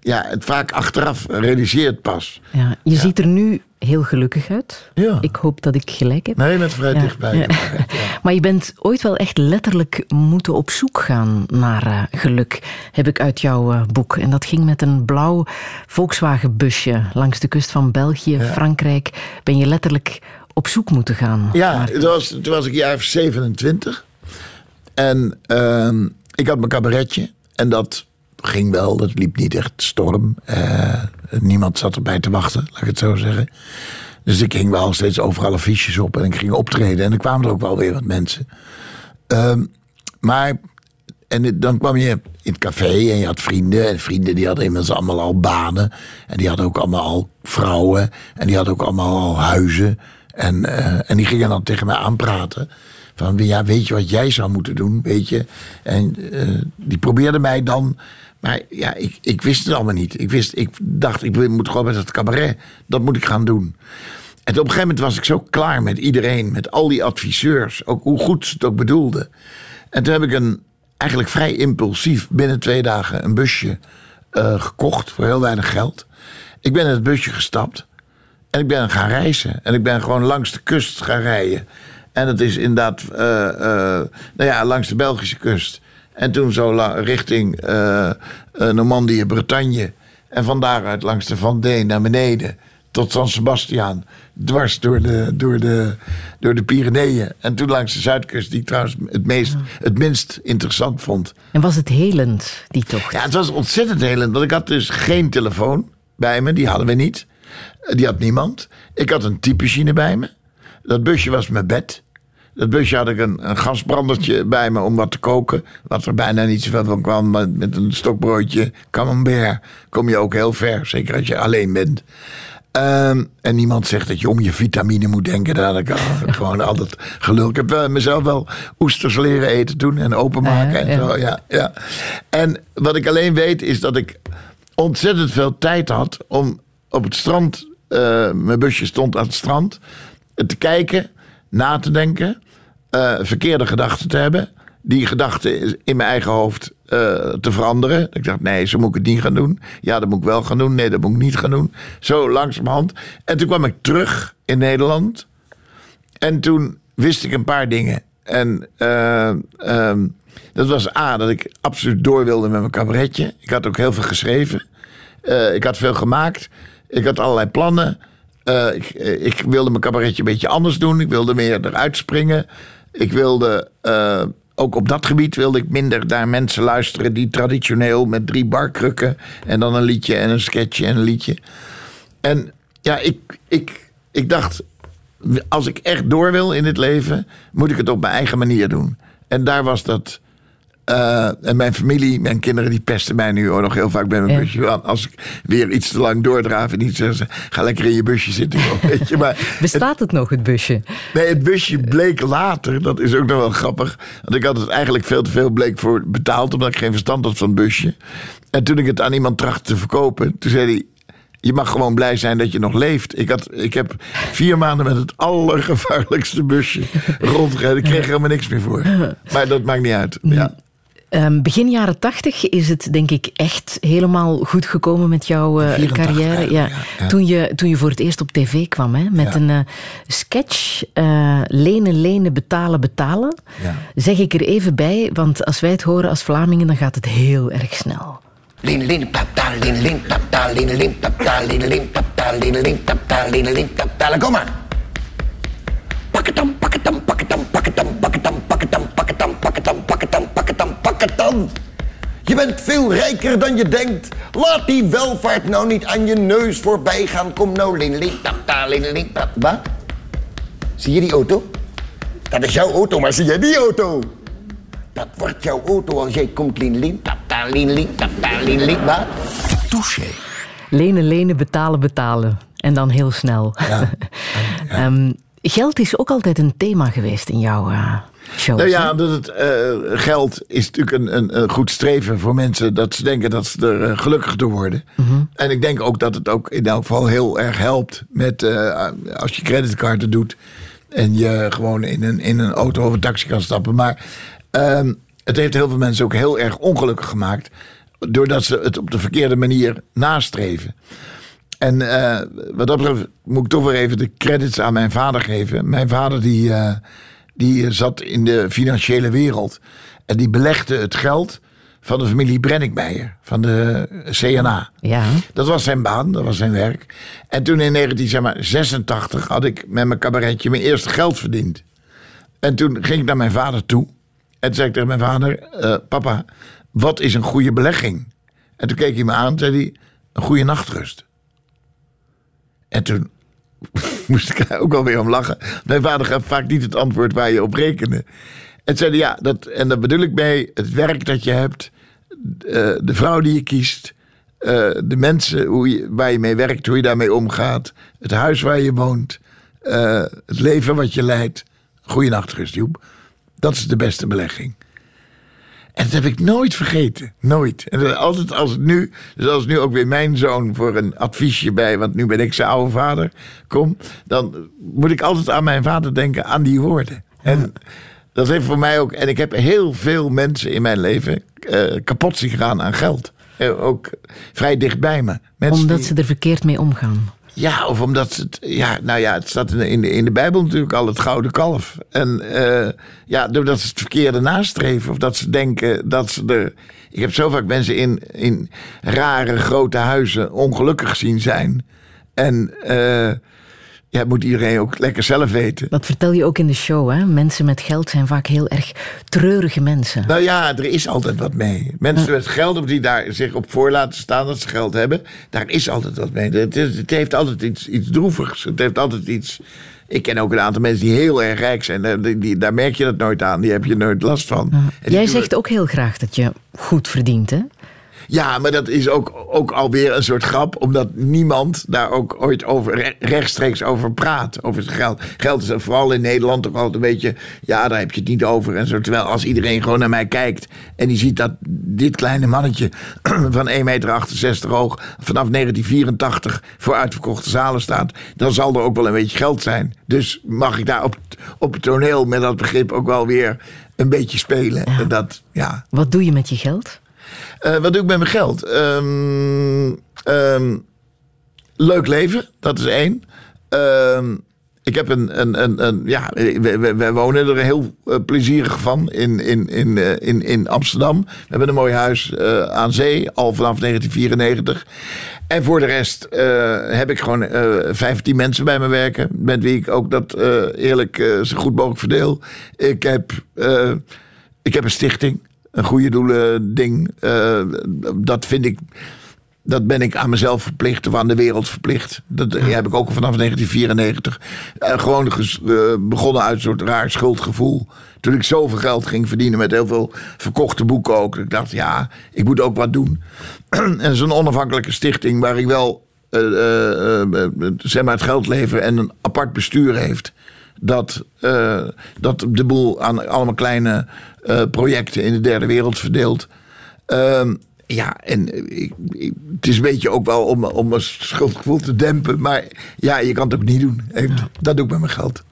ja, het vaak achteraf realiseert pas. Ja, je ziet er nu heel gelukkig uit. Ja. Ik hoop dat ik gelijk heb. Nee, je bent vrij Ja, dichtbij. ja. Maar je bent ooit wel echt letterlijk moeten op zoek gaan naar eh, geluk, heb ik uit jouw eh, boek. En dat ging met een blauw Volkswagen-busje langs de kust van België, Frankrijk. Ben je letterlijk op zoek moeten gaan. Ja, het was, toen was ik jaar 27. En ehm, ik had mijn cabaretje. En dat ging wel, dat liep niet echt storm. Niemand zat erbij te wachten, laat ik het zo zeggen. Dus ik ging wel steeds overal affiches op en ik ging optreden. En er kwamen er ook wel weer wat mensen. Ehm, maar en dan kwam je in het café en je had vrienden. En vrienden die hadden inmiddels allemaal al banen. En die hadden ook allemaal al vrouwen. En die hadden ook allemaal al huizen. En, eh, en die gingen dan tegen mij aanpraten. Van ja, weet je wat jij zou moeten doen, weet je. En eh, die probeerden mij dan... Maar ja, ik, ik wist het allemaal niet. Ik, wist, ik dacht, ik moet gewoon met het cabaret. Dat moet ik gaan doen. En op een gegeven moment was ik zo klaar met iedereen, met al die adviseurs, ook hoe goed ze het ook bedoelden. En toen heb ik een, eigenlijk vrij impulsief binnen twee dagen een busje eh, gekocht voor heel weinig geld. Ik ben in het busje gestapt en ik ben gaan reizen. En ik ben gewoon langs de kust gaan rijden. En dat is inderdaad, eh, eh, nou ja, langs de Belgische kust. En toen zo richting eh, Normandië, Bretagne. En van daaruit langs de Vendée naar beneden. Tot San Sebastian. Dwars door de, door, de, door de Pyreneeën. En toen langs de zuidkust, die ik trouwens het, meest, het minst interessant vond. En was het helend, die tocht? Ja, het was ontzettend helend. Want ik had dus geen telefoon bij me. Die hadden we niet. Eh, Die had niemand. Ik had een typemachine bij me. Dat busje was mijn bed. Dat busje had ik een, een gasbrandertje bij me om wat te koken. Wat er bijna niet zoveel van kwam. Maar met een stokbroodje camembert kom je ook heel ver. Zeker als je alleen bent. Ehm, en niemand zegt dat je om je vitamine moet denken. Daar had ik al- gewoon altijd gelul. Ik heb wel mezelf wel oesters leren eten toen en openmaken en zo. Ja, ja. En wat ik alleen weet is dat ik ontzettend veel tijd had om op het strand. eh, mijn busje stond aan het strand. eh, Te kijken, na te denken, eh, verkeerde gedachten te hebben. Die gedachten in mijn eigen hoofd eh, te veranderen. Ik dacht, nee, zo moet ik het niet gaan doen. Ja, dat moet ik wel gaan doen. Nee, dat moet ik niet gaan doen. Zo langzamerhand. En toen kwam ik terug in Nederland. En toen wist ik een paar dingen. En eh, ehm, dat was A, dat ik absoluut door wilde met mijn cabaretje. Ik had ook heel veel geschreven. Ik had veel gemaakt. Ik had allerlei plannen. Eh, ik, eh, ik wilde mijn cabaretje een beetje anders doen. Ik wilde meer eruit springen. Ik wilde, eh, ook op dat gebied wilde ik minder naar mensen luisteren... die traditioneel met drie barkrukken... en dan een liedje en een sketchje en een liedje... En ja, ik, ik, ik dacht, als ik echt door wil in het leven, moet ik het op mijn eigen manier doen. En daar was dat. Eh, en mijn familie, mijn kinderen, die pesten mij nu ook nog heel vaak bij mijn Ja. busje. Als ik weer iets te lang doordraaf en iets zeggen ze, ga lekker in je busje zitten. Weet je, maar Bestaat het nog, het busje? Nee, het busje bleek later, dat is ook nog wel grappig. Want ik had het eigenlijk veel te veel bleek voor betaald, omdat ik geen verstand had van het busje. En toen ik het aan iemand trachtte te verkopen, toen zei hij. Je mag gewoon blij zijn dat je nog leeft. Ik, had, ik heb vier maanden met het allergevaarlijkste busje rondgereden. Ik kreeg er helemaal niks meer voor. Maar dat maakt niet uit. Ja. Ehm, begin jaren tachtig is het denk ik echt helemaal goed gekomen met jouw eh, 84 carrière. Ja. ja, ja. Toen, je, toen je voor het eerst op tv kwam hè, met Ja. een eh, sketch eh, lenen, lenen, betalen, betalen. Ja. Zeg ik er even bij, want als wij het horen als Vlamingen, dan gaat het heel erg snel. Lin lin tap ta lin lin tap ta lin lin tap ta lin lin tap ta lin lin tap ta lin lin tap ta. Kom maar. Je bent veel rijker dan je denkt. Laat die welvaart nou niet aan je neus voorbij gaan. Kom nou, lin lin tap ta lin lin tap. Wat? Zie je die auto? Dat is jouw auto, maar zie jij die auto? Dat wordt jouw auto als jij komt, lin lin tap ta lin lin tap ta lin lin. Wat? Touché. Lenen, lenen, betalen, betalen. En dan heel snel. Ehm, geld is ook altijd een thema geweest in jouw eh shows. Nou ja, dat het eh, geld is natuurlijk een, een, een goed streven voor mensen dat ze denken dat ze er eh, gelukkig door worden. En ik denk ook dat het ook in elk geval heel erg helpt met als je creditcarden doet en je gewoon in een, in een auto of een taxi kan stappen. Maar ehm, het heeft heel veel mensen ook heel erg ongelukkig gemaakt doordat ze het op de verkeerde manier nastreven. En eh, wat dat betreft moet ik toch weer even de credits aan mijn vader geven. Mijn vader die, eh, die zat in de financiële wereld. En die belegde het geld van de familie Brenninkmeijer. Van de CNA. Ja. Dat was zijn baan, dat was zijn werk. En toen in 1986 had ik met mijn cabaretje mijn eerste geld verdiend. En toen ging ik naar mijn vader toe. En zei ik tegen mijn vader: eh, Papa, wat is een goede belegging? En toen keek hij me aan en zei hij: Een goede nachtrust. En toen moest ik ook alweer om lachen. Mijn vader gaf vaak niet het antwoord waar je op rekende. En zei ja, dat, en daar bedoel ik mee het werk dat je hebt, eh, de vrouw die je kiest, eh, de mensen hoe waar je mee werkt, hoe je daarmee omgaat, het huis waar je woont, eh, het leven wat je leidt. Goeie nachtrust, Joep. Dat is de beste belegging. En dat heb ik nooit vergeten. Nooit. En dat altijd als het nu, dus als nu ook weer mijn zoon voor een adviesje bij, want nu ben ik zijn oude vader, kom, dan moet ik altijd aan mijn vader denken, aan die woorden. En dat heeft voor mij ook, en ik heb heel veel mensen in mijn leven eh, kapot zien gaan aan geld. Eh, ook vrij dichtbij me. Mensen Omdat die- ze er verkeerd mee omgaan. Ja, of omdat het. Ja, nou ja, het staat in de, in de, Bijbel natuurlijk al het gouden kalf. En eh, ja, doordat ze het verkeerde nastreven. Of dat ze denken dat ze er. Ik heb zo vaak mensen in, in rare grote huizen ongelukkig zien zijn. En eh, ja, moet iedereen ook lekker zelf weten. Dat vertel je ook in de show, hè? Mensen met geld zijn vaak heel erg treurige mensen. Nou ja, er is altijd wat mee. Mensen met geld of die daar zich op voor laten staan dat ze geld hebben, daar is altijd wat mee. Het, is- het heeft altijd iets, iets droevigs. Het heeft altijd iets. Ik ken ook een aantal mensen die heel erg rijk zijn. Die, die- daar merk je dat nooit aan. Die heb je nooit last van. Jij zegt ook heel graag dat je goed verdient, hè? Ja, maar dat is ook, ook alweer een soort grap, omdat niemand daar ook ooit over, re- rechtstreeks over praat. Over zijn geld. Geld is vooral in Nederland toch altijd een beetje, ja, daar heb je het niet over. En zo, terwijl als iedereen gewoon naar mij kijkt en die ziet dat dit kleine mannetje van 1,68 meter hoog vanaf 1984 voor uitverkochte zalen staat, dan zal er ook wel een beetje geld zijn. Dus mag ik daar op, op het toneel met dat begrip ook wel weer een beetje spelen. En dat, ja. Wat doe je met je geld? Eh, wat doe ik met mijn geld? Ehm, ehm, leuk leven, dat is één. Ehm, ik heb een, een, een, een ja, we, wonen er heel eh, plezierig van in, in, in, eh, in, in Amsterdam. We hebben een mooi huis aan zee, al vanaf 1994. En voor de rest heb ik gewoon eh 15 mensen bij me werken. Met wie ik ook dat eerlijk zo goed mogelijk verdeel. Ik heb, ik heb een stichting. Een goede doelen ding. Eh, dat vind ik. Dat ben ik aan mezelf verplicht of aan de wereld verplicht. Dat heb ik ook vanaf 1994. Eh, gewoon ges- eh, begonnen uit een soort raar schuldgevoel. Toen ik zoveel geld ging verdienen met heel veel verkochte boeken ook. Ik dacht, ja, ik moet ook wat doen. en zo'n onafhankelijke stichting waar ik wel zeg maar het geld lever en een apart bestuur heeft. Dat, eh, dat de boel aan allemaal kleine eh, projecten in de derde wereld verdeelt. Ehm, ja, en ik, ik- het is een beetje ook wel om, om mijn schuldgevoel te dempen. Maar ja, je kan het ook niet doen. Dat doe ik met mijn geld.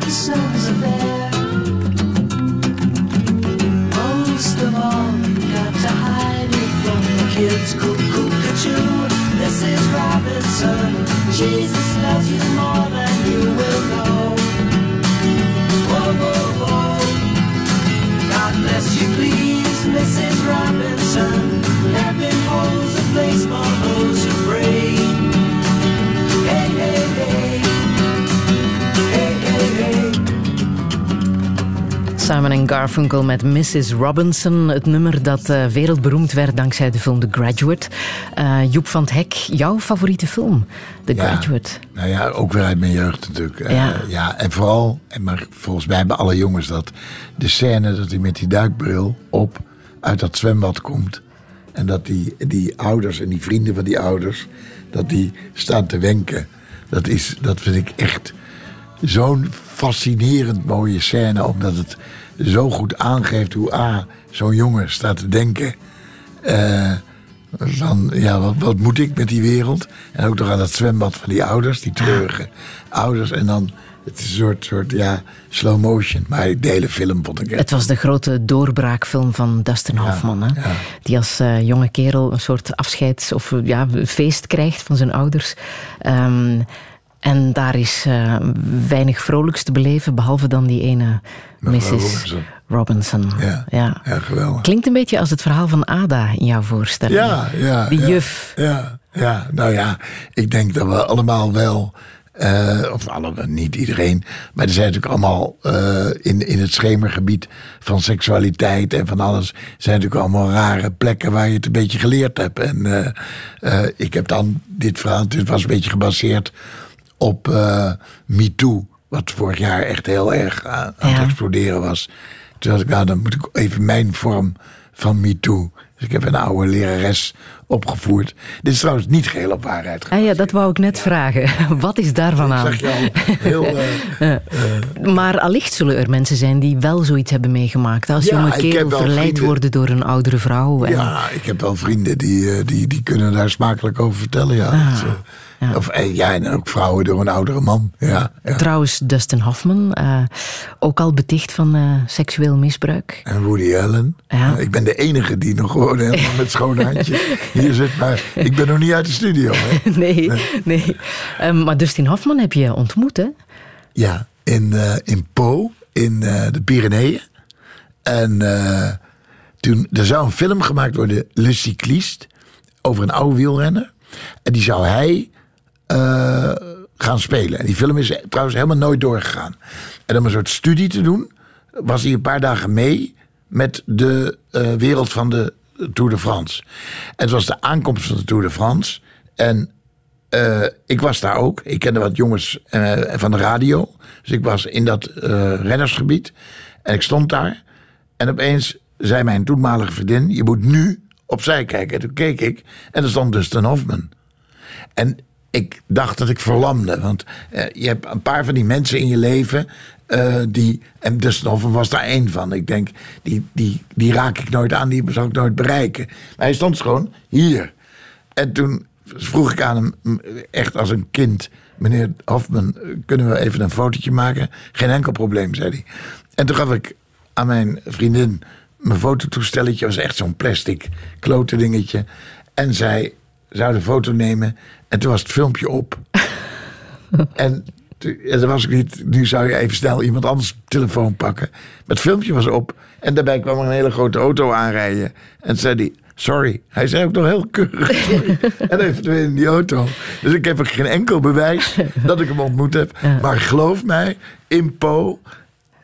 the of air. Most of all, you got to hide it from the kids. Robinson. Jesus loves you more than you will know. God bless you, please, Mrs. Robinson. Heaven holds a place for Simon en Garfunkel met Mrs. Robinson. Het nummer dat eh, wereldberoemd werd dankzij de film The Graduate. Eh, Joep van het Hek, jouw favoriete film? The Ja. Graduate. Nou ja, ook weer uit mijn jeugd natuurlijk. Eh, Ja. ja, en vooral, en maar volgens mij hebben alle jongens dat, de scène dat hij met die duikbril op uit dat zwembad komt. En dat die, die ouders en die vrienden van die ouders, dat die staan te wenken. Dat, is, dat vind ik echt zo'n fascinerend mooie scène, omdat het zo goed aangeeft hoe A, zo'n jongen staat te denken. eh, van, ja, wat, wat moet ik met die wereld? En ook nog aan dat zwembad van die ouders, die treurige ouders. En dan, het is een soort, soort ja, slow motion. Maar de hele film vond ik echt... Het was de grote doorbraakfilm van Dustin Hoffman. Hè? ja. Die als eh, jonge kerel een soort afscheids- of ja, feest krijgt van zijn ouders. Ehm, en daar is eh, weinig vrolijks te beleven, behalve dan die ene Mevrouw Mrs. Robinson. Robinson. Ja, Ja. ja, geweldig. Klinkt een beetje als het verhaal van Ada in jouw voorstelling. Ja, ja. Die ja, juf. Ja, ja, nou ja, ik denk dat we allemaal wel, eh, of allemaal, niet iedereen, maar er zijn natuurlijk allemaal eh, in, in het schemergebied van seksualiteit en van alles, zijn natuurlijk allemaal rare plekken waar je het een beetje geleerd hebt. En ik heb dan dit verhaal, het was een beetje gebaseerd op eh MeToo, wat vorig jaar echt heel erg aan, aan Ja. het exploderen was. Toen dacht ik, nou, dan moet ik even mijn vorm van MeToo. Dus ik heb een oude lerares opgevoerd. Dit is trouwens niet geheel op waarheid. Ah ja, dat wou ik net vragen. Wat is daarvan aan? Al, heel... eh, Maar allicht zullen er mensen zijn die wel zoiets hebben meegemaakt. Als Ja, jonge kerel verleid vrienden- worden door een oudere vrouw. En, ja, ik heb wel vrienden die, die, die kunnen daar smakelijk over vertellen. Ja. Ah, Dat, ja. Of, eh, ja, en ook vrouwen door een oudere man. Ja, ja. Trouwens, Dustin Hoffman, eh, ook al beticht van eh, seksueel misbruik. En Woody Allen. Ja. Ik ben de enige die nog gewoon helemaal met schone handjes hier zit. Maar ik ben nog niet uit de studio. Hè? nee, nee. Ehm, maar Dustin Hoffman heb je ontmoet, hè? Ja, in, in Po, in de Pyreneeën. En toen, er zou een film gemaakt worden, Le Cycliste, over een oude wielrenner. En die zou hij eh, gaan spelen. En die film is trouwens helemaal nooit doorgegaan. En om een soort studie te doen, was hij een paar dagen mee met de eh, wereld van de Tour de France. En het was de aankomst van de Tour de France. En eh, ik was daar ook. Ik kende wat jongens van de radio. Dus ik was in dat rennersgebied. En ik stond daar. En opeens zei mijn toenmalige vriendin... je moet nu opzij kijken. En toen keek ik. En er stond Dustin Hoffman. En ik dacht dat ik verlamde. Want eh, je hebt een paar van die mensen in je leven... eh, die, en Dustin Hoffman was daar één van. Ik denk, die, die, die raak ik nooit aan. Die zal ik nooit bereiken. Maar hij stond gewoon hier. En toen vroeg ik aan hem, echt als een kind... meneer Hofman, kunnen we even een fotootje maken? Geen enkel probleem, zei hij. En toen gaf ik aan mijn vriendin mijn fototoestelletje. was echt zo'n plastic klote dingetje. En zij zou de foto nemen. En toen was het filmpje op. en toen- ja, dat was ik niet. Nu zou je even snel iemand anders telefoon pakken. Maar het filmpje was op. En daarbij kwam er een hele grote auto aanrijden. En toen zei hij, sorry. Hij zei ook nog heel keurig sorry. en hij verdween in die auto. Dus ik heb er geen enkel bewijs dat ik hem ontmoet heb. Maar geloof mij, in Po,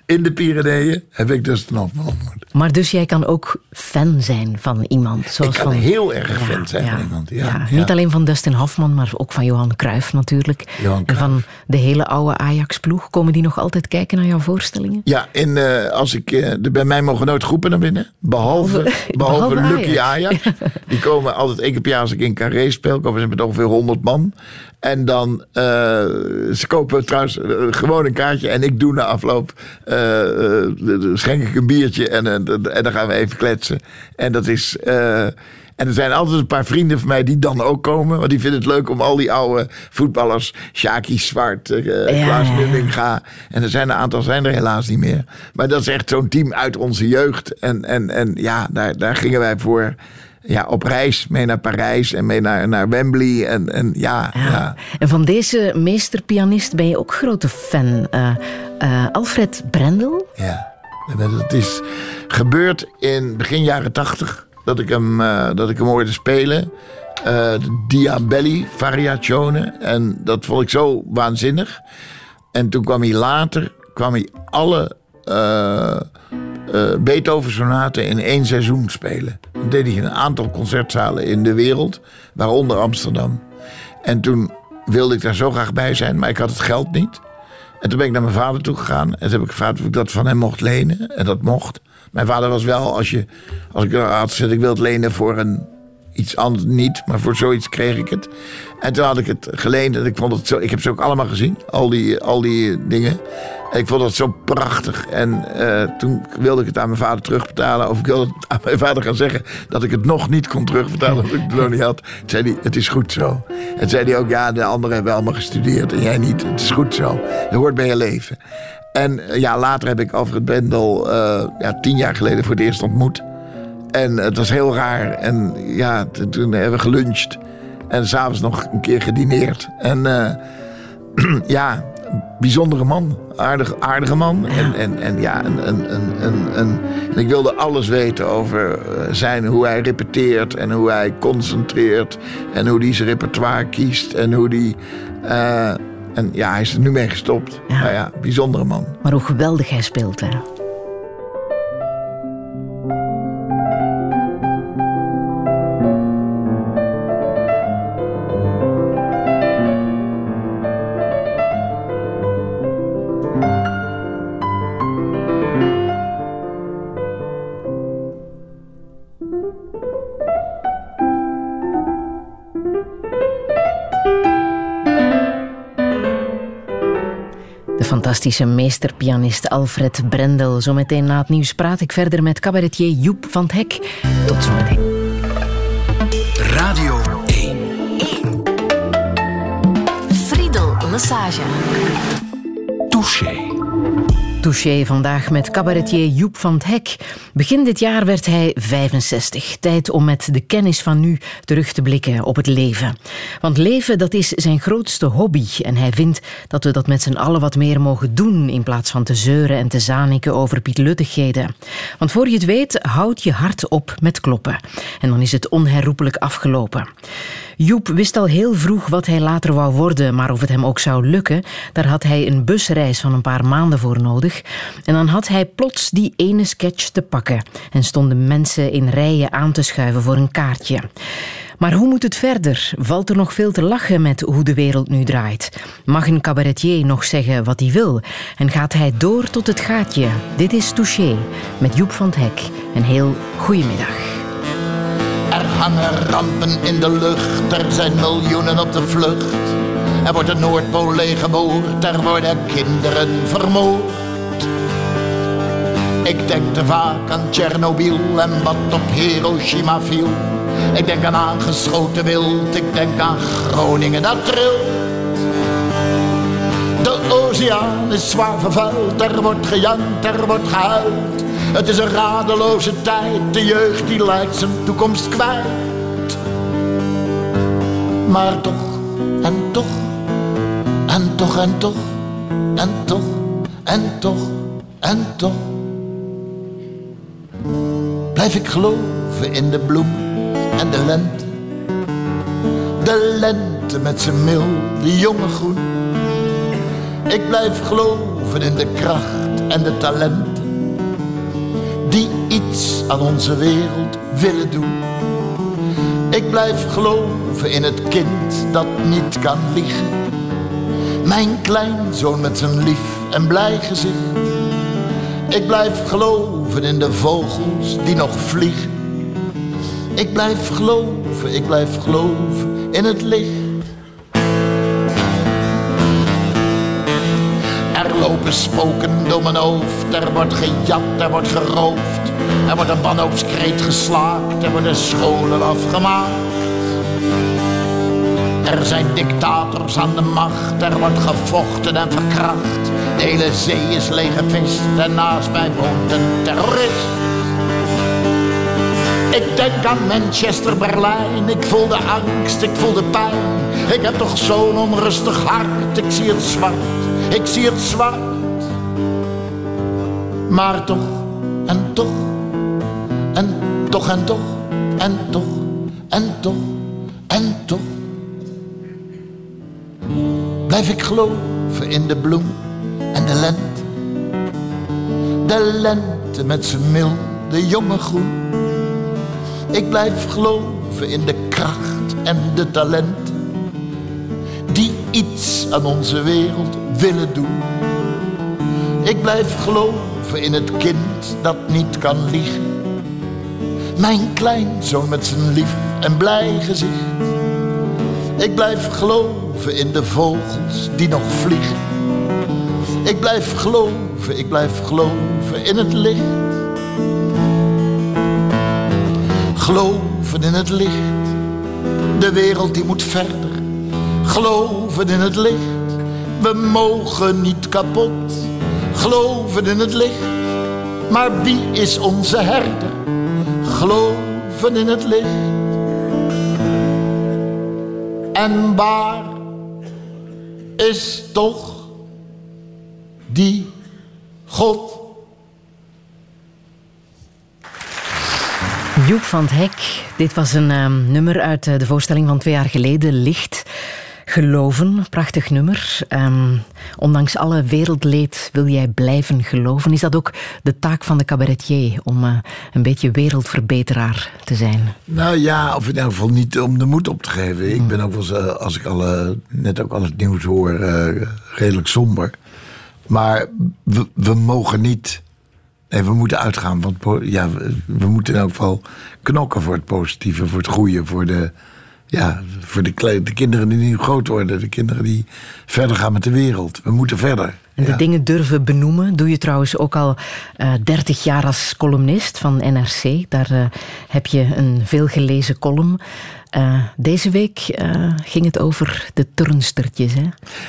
in de Pyreneeën, heb ik dus nog ontmoet. Maar dus jij kan ook fan zijn van iemand. Zoals Ik kan van, heel erg fan zijn van iemand, ja. Niet alleen van Dustin Hoffman, maar ook van Johan Cruijff natuurlijk. Johan En van de hele oude Ajax-ploeg. Komen die nog altijd kijken naar jouw voorstellingen? Ja, en eh, als ik, eh, bij mij mogen nooit groepen naar binnen. Behalve, behalve, behalve Lucky Ajax. Ajax. Die komen altijd één keer per jaar als ik in Carré speel. Komen ze met ongeveer 100 man. En dan, eh, ze kopen trouwens eh, gewoon een kaartje. En ik doe na afloop, eh, schenk ik een biertje. En, eh, en dan gaan we even kletsen. En dat is... en er zijn altijd een paar vrienden van mij die dan ook komen. Want die vinden het leuk om al die oude voetballers... Sjaki Zwart, eh Ja, Klaas. En er zijn een aantal zijn er helaas niet meer. Maar dat is echt zo'n team uit onze jeugd. En, en, en ja, daar, daar gingen wij voor. Ja, op reis mee naar Parijs en mee naar, naar Wembley. En, en ja, ja. En van deze meesterpianist ben je ook grote fan. Eh, eh, Alfred Brendel. Ja, het is gebeurd in begin jaren tachtig dat ik hem, eh, dat ik hem hoorde spelen. De Diabelli Variazione. En dat vond ik zo waanzinnig. En toen kwam hij later, kwam hij alle eh, eh, Beethoven-sonaten in één seizoen spelen. Dat deed hij in een aantal concertzalen in de wereld, waaronder Amsterdam. En toen wilde ik daar zo graag bij zijn, maar ik had het geld niet. En toen ben ik naar mijn vader toe gegaan. En toen heb ik gevraagd of ik dat van hem mocht lenen. En dat mocht. Mijn vader was wel, als, je, als ik had gezegd ik wil het lenen voor een, iets anders niet. Maar voor zoiets kreeg ik het. En toen had ik het geleend. En ik, vond het zo, ik heb ze ook allemaal gezien. Al die, al die dingen. En ik vond dat zo prachtig. En eh, toen wilde ik het aan mijn vader terugbetalen. Of ik wilde aan mijn vader gaan zeggen dat ik het nog niet kon terugbetalen. Omdat ik het nog niet had. Toen zei hij, het is goed zo. En zei hij ook, ja, de anderen hebben allemaal gestudeerd en jij niet. Het is goed zo. Dat hoort bij je leven. En eh, ja, later heb ik Alfred Brendel eh, ja, tien jaar geleden voor het eerst ontmoet. En het was heel raar. En ja, toen hebben we geluncht. En s'avonds nog een keer gedineerd. En eh, ja, bijzondere man. Aardig, aardige man. En, en, en ja, een, een, een, een, een- en ik wilde alles weten over eh, zijn, hoe hij repeteert en hoe hij concentreert. En hoe hij zijn repertoire kiest. En hoe hij. eh, en ja, hij is er nu mee gestopt. Ja. Nou ja, bijzondere man. Maar hoe geweldig hij speelt. Hè? Fantastische meesterpianist Alfred Brendel. Zometeen na het nieuws praat ik verder met cabaretier Joep van het Hek. Tot zometeen. Radio 1. Friedel Lassage. Touché. Touché vandaag met cabaretier Joep van het Hek. Begin dit jaar werd hij 65. Tijd om met de kennis van nu terug te blikken op het leven. Want leven, dat is zijn grootste hobby. En hij vindt dat we dat met z'n allen wat meer mogen doen... in plaats van te zeuren en te zaniken over pietluttigheden. Want voor je het weet, houdt je hart op met kloppen. En dan is het onherroepelijk afgelopen. Joep wist al heel vroeg wat hij later wou worden, maar of het hem ook zou lukken, daar had hij een busreis van een paar maanden voor nodig. En dan had hij plots die ene sketch te pakken en stonden mensen in rijen aan te schuiven voor een kaartje. Maar hoe moet het verder? Valt er nog veel te lachen met hoe de wereld nu draait? Mag een cabaretier nog zeggen wat hij wil? En gaat hij door tot het gaatje? Dit is Touché met Joep van het Hek. Een heel goedemiddag. Er hangen rampen in de lucht, er zijn miljoenen op de vlucht. Er wordt de Noordpool leeggeboord, er worden kinderen vermoord. Ik denk te vaak aan Tsjernobyl en wat op Hiroshima viel. Ik denk aan aangeschoten wild, ik denk aan Groningen dat trilt. De oceaan is zwaar vervuild, er wordt gejankt, er wordt gehuild. Het is een radeloze tijd, de jeugd die lijkt zijn toekomst kwijt. Maar toch, en toch, en toch, en toch, en toch, en toch, en toch. Blijf ik geloven in de bloem en de lente. De lente met zijn milde jonge groen. Ik blijf geloven in de kracht en de talenten die iets aan onze wereld willen doen. Ik blijf geloven in het kind dat niet kan liegen. Mijn kleinzoon met zijn lief en blij gezicht. Ik blijf geloven in de vogels die nog vliegen. Ik blijf geloven, ik blijf geloven in het licht. Lopen spoken door mijn hoofd, er wordt gejat, er wordt geroofd. Er wordt een wanhoopskreet geslaakt, er worden scholen afgemaakt. Er zijn dictators aan de macht, er wordt gevochten en verkracht. De hele zee is leeggevist en naast mij woont een terrorist. Ik denk aan Manchester, Berlijn. Ik voel de angst, ik voel de pijn. Ik heb toch zo'n onrustig hart. Ik zie het zwart, ik zie het zwart. Maar toch, en toch, en toch, en toch, en toch, en toch, en toch. Blijf ik geloven in de bloem en de lente. De lente met zijn milde jonge groen. Ik blijf geloven in de kracht en de talenten. Die iets aan onze wereld willen doen. Ik blijf geloven in het kind dat niet kan liegen. Mijn kleinzoon met zijn lief en blij gezicht. Ik blijf geloven in de vogels die nog vliegen. Ik blijf geloven, ik blijf geloven in het licht. Geloven in het licht, de wereld die moet verder. Geloven in het licht, we mogen niet kapot. Geloven in het licht, maar wie is onze herder? Geloven in het licht. En waar is toch die God? Joep van het Hek, dit was een ehm, nummer uit eh, de voorstelling van twee jaar geleden, Licht. Geloven, prachtig nummer. Ehm, ondanks alle wereldleed wil jij blijven geloven. Is dat ook de taak van de cabaretier, om eh, een beetje wereldverbeteraar te zijn? Nou ja, of in elk geval niet om de moed op te geven. Ik ben ook wel eh, als ik al, eh, net ook al het nieuws hoor, redelijk somber. Maar we, we mogen niet. Nee, we moeten uitgaan. Want ja, we, we moeten in elk geval knokken voor het positieve, voor het goede, voor de. Ja, voor de, kle- de kinderen die nu groot worden, de kinderen die verder gaan met de wereld. We moeten verder. En de Ja. dingen durven benoemen doe je trouwens ook al eh 30 jaar als columnist van NRC. Daar eh, heb je een veelgelezen column. Eh, deze week ging het over de turnstertjes. Hè?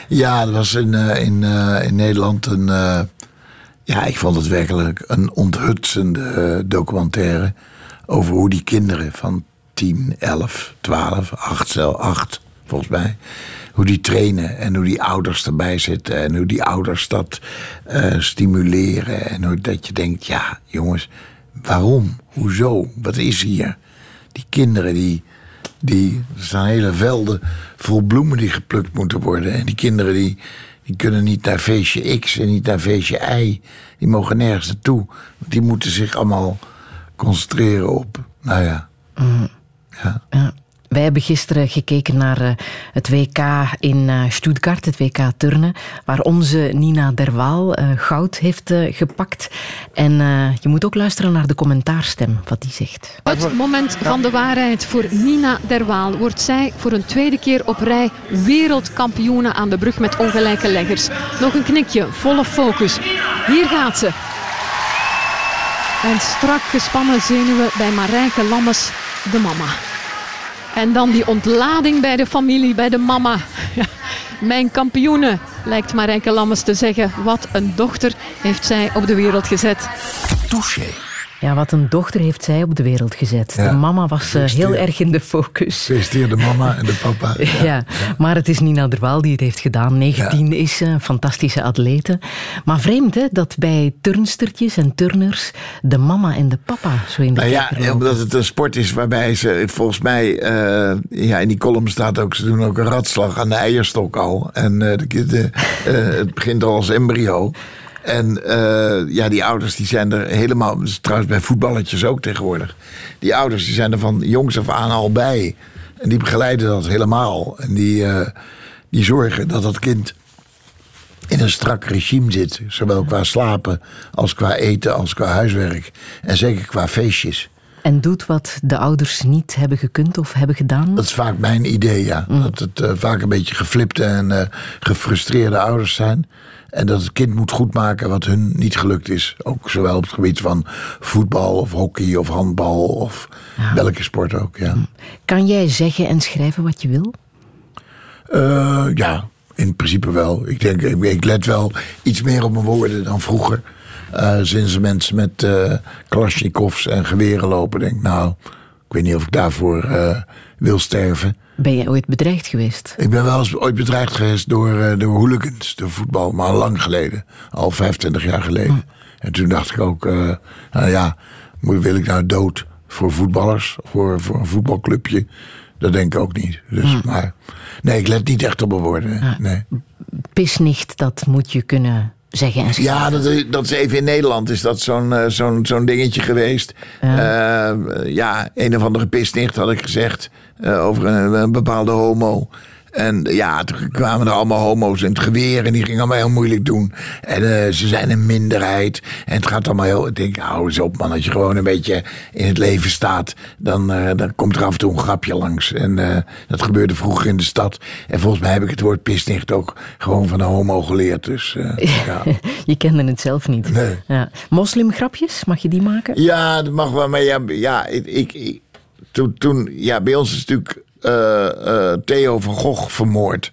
Ja, dat was in, in, in Nederland een. ja, ik vond het werkelijk een onthutsende documentaire. Over hoe die kinderen van 10, 11, 12, 8, zelf 8 volgens mij. Hoe die trainen en hoe die ouders erbij zitten. En hoe die ouders dat eh, stimuleren. En hoe dat je denkt, ja jongens, waarom? Hoezo? Wat is hier? Die kinderen die, die er staan hele velden vol bloemen die geplukt moeten worden. En die kinderen die, die kunnen niet naar feestje X en niet naar feestje Y. Die mogen nergens naartoe. Die moeten zich allemaal concentreren op, nou ja. Ja. Ja. Wij hebben gisteren gekeken naar eh, het WK in eh, Stuttgart, het WK turnen, waar onze Nina Derwaal eh, goud heeft gepakt. En eh, je moet ook luisteren naar de commentaarstem, wat die zegt. Het moment van de waarheid voor Nina Derwaal. Wordt zij voor een tweede keer op rij wereldkampioene aan de brug met ongelijke leggers. Nog een knikje, volle focus. Hier gaat ze. En strak gespannen zenuwen bij Marijke Lammes, de mama. En dan die ontlading bij de familie, bij de mama. Mijn kampioene, lijkt Marijke Lammes te zeggen. Wat een dochter heeft zij op de wereld gezet. Touché. Ja, wat een dochter heeft zij op de wereld gezet. Ja. De mama was eh, heel erg in de focus. Gefeliciteerd de mama en de papa. Ja, maar het is Nina Derwaal die het heeft gedaan. 19 is ze, een fantastische atlete. Maar vreemd hè, dat bij turnstertjes en turners de mama en de papa zo in de Nou ja, lopen. omdat het een sport is waarbij ze volgens mij, eh, ja, in die column staat ook, ze doen ook een ratslag aan de eierstok al. En eh, de, het begint al als embryo. En eh, ja, die ouders die zijn er helemaal, is trouwens bij voetballetjes ook tegenwoordig. Die ouders die zijn er van jongs af aan al bij. En die begeleiden dat helemaal. En die, eh, die zorgen dat dat kind in een strak regime zit. Zowel qua slapen als qua eten als qua huiswerk. En zeker qua feestjes. En doet wat de ouders niet hebben gekund of hebben gedaan. Dat is vaak mijn idee, ja. Dat het eh, vaak een beetje geflipte en gefrustreerde ouders zijn. En dat het kind moet goedmaken wat hun niet gelukt is. Ook zowel op het gebied van voetbal of hockey of handbal of welke sport ook, ja. Kan jij zeggen en schrijven wat je wil? Eh, ja, in principe wel. Ik denk, ik, let wel iets meer op mijn woorden dan vroeger. Eh sinds mensen met Kalashnikovs en geweren lopen, denk ik, nou, Ik weet niet of ik daarvoor wil sterven. Ben je ooit bedreigd geweest? Ik ben wel eens ooit bedreigd geweest door, eh, door hooligans, door voetbal, maar al lang geleden. Al 25 jaar geleden. En toen dacht ik ook, eh, nou ja, wil ik nou dood voor voetballers, voor, voor een voetbalclubje? Dat denk ik ook niet. Dus, maar nee, ik let niet echt op mijn woorden. Nee. Pisnicht, dat moet je kunnen zeggen en. Ja, dat, is- dat is even in Nederland is dat zo'n eh, zo'n zo'n dingetje geweest. Ja. ja, een of andere pisnicht had ik gezegd eh, over een, een bepaalde homo. En ja, toen kwamen er allemaal homo's in het geweer en die gingen allemaal heel moeilijk doen. En eh, ze zijn een minderheid. En het gaat allemaal heel. Ik denk, hou eens op, man. Als je gewoon een beetje in het leven staat, dan, eh, dan komt er af en toe een grapje langs. En eh, dat gebeurde vroeger in de stad. En volgens mij heb ik het woord pisnicht ook gewoon van een homo geleerd. Dus ja. Je kende het zelf niet. Nee. Ja. Moslimgrapjes, mag je die maken? Ja, dat mag wel. Maar ja, ja ik, ik, ik- toen, toen, ja, bij ons is natuurlijk eh, eh, Theo van Gogh vermoord.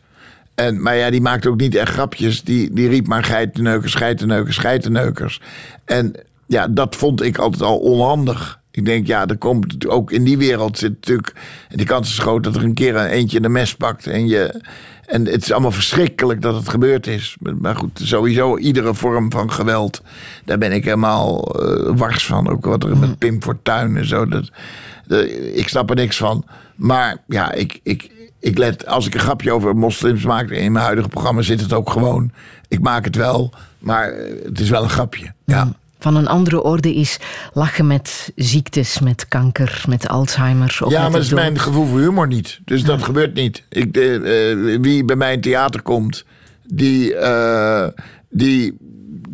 En, maar ja, die maakte ook niet echt grapjes. Die, die riep maar geitenneukers, geitenneukers, geitenneukers. En ja, dat vond ik altijd al onhandig. Ik denk, ja, er komt ook in die wereld zit natuurlijk... Die kans is groot dat er een keer een eentje een mes pakt. En, je, en het is allemaal verschrikkelijk dat het gebeurd is. Maar goed, sowieso iedere vorm van geweld... daar ben ik helemaal eh, wars van. Ook wat er met Pim Fortuyn en zo. Dat, de- ik snap er niks van. Maar ja, ik, ik, ik let, als ik een grapje over moslims maak in mijn huidige programma, zit het ook gewoon. Ik maak het wel, maar eh, het is wel een grapje. Ja. Van een andere orde is lachen met ziektes, met kanker, met Alzheimer. Of Ja, met maar dat is mijn gevoel voor humor niet. Dus dat gebeurt niet. Ik, eh, eh, wie bij mij in theater komt, die, die,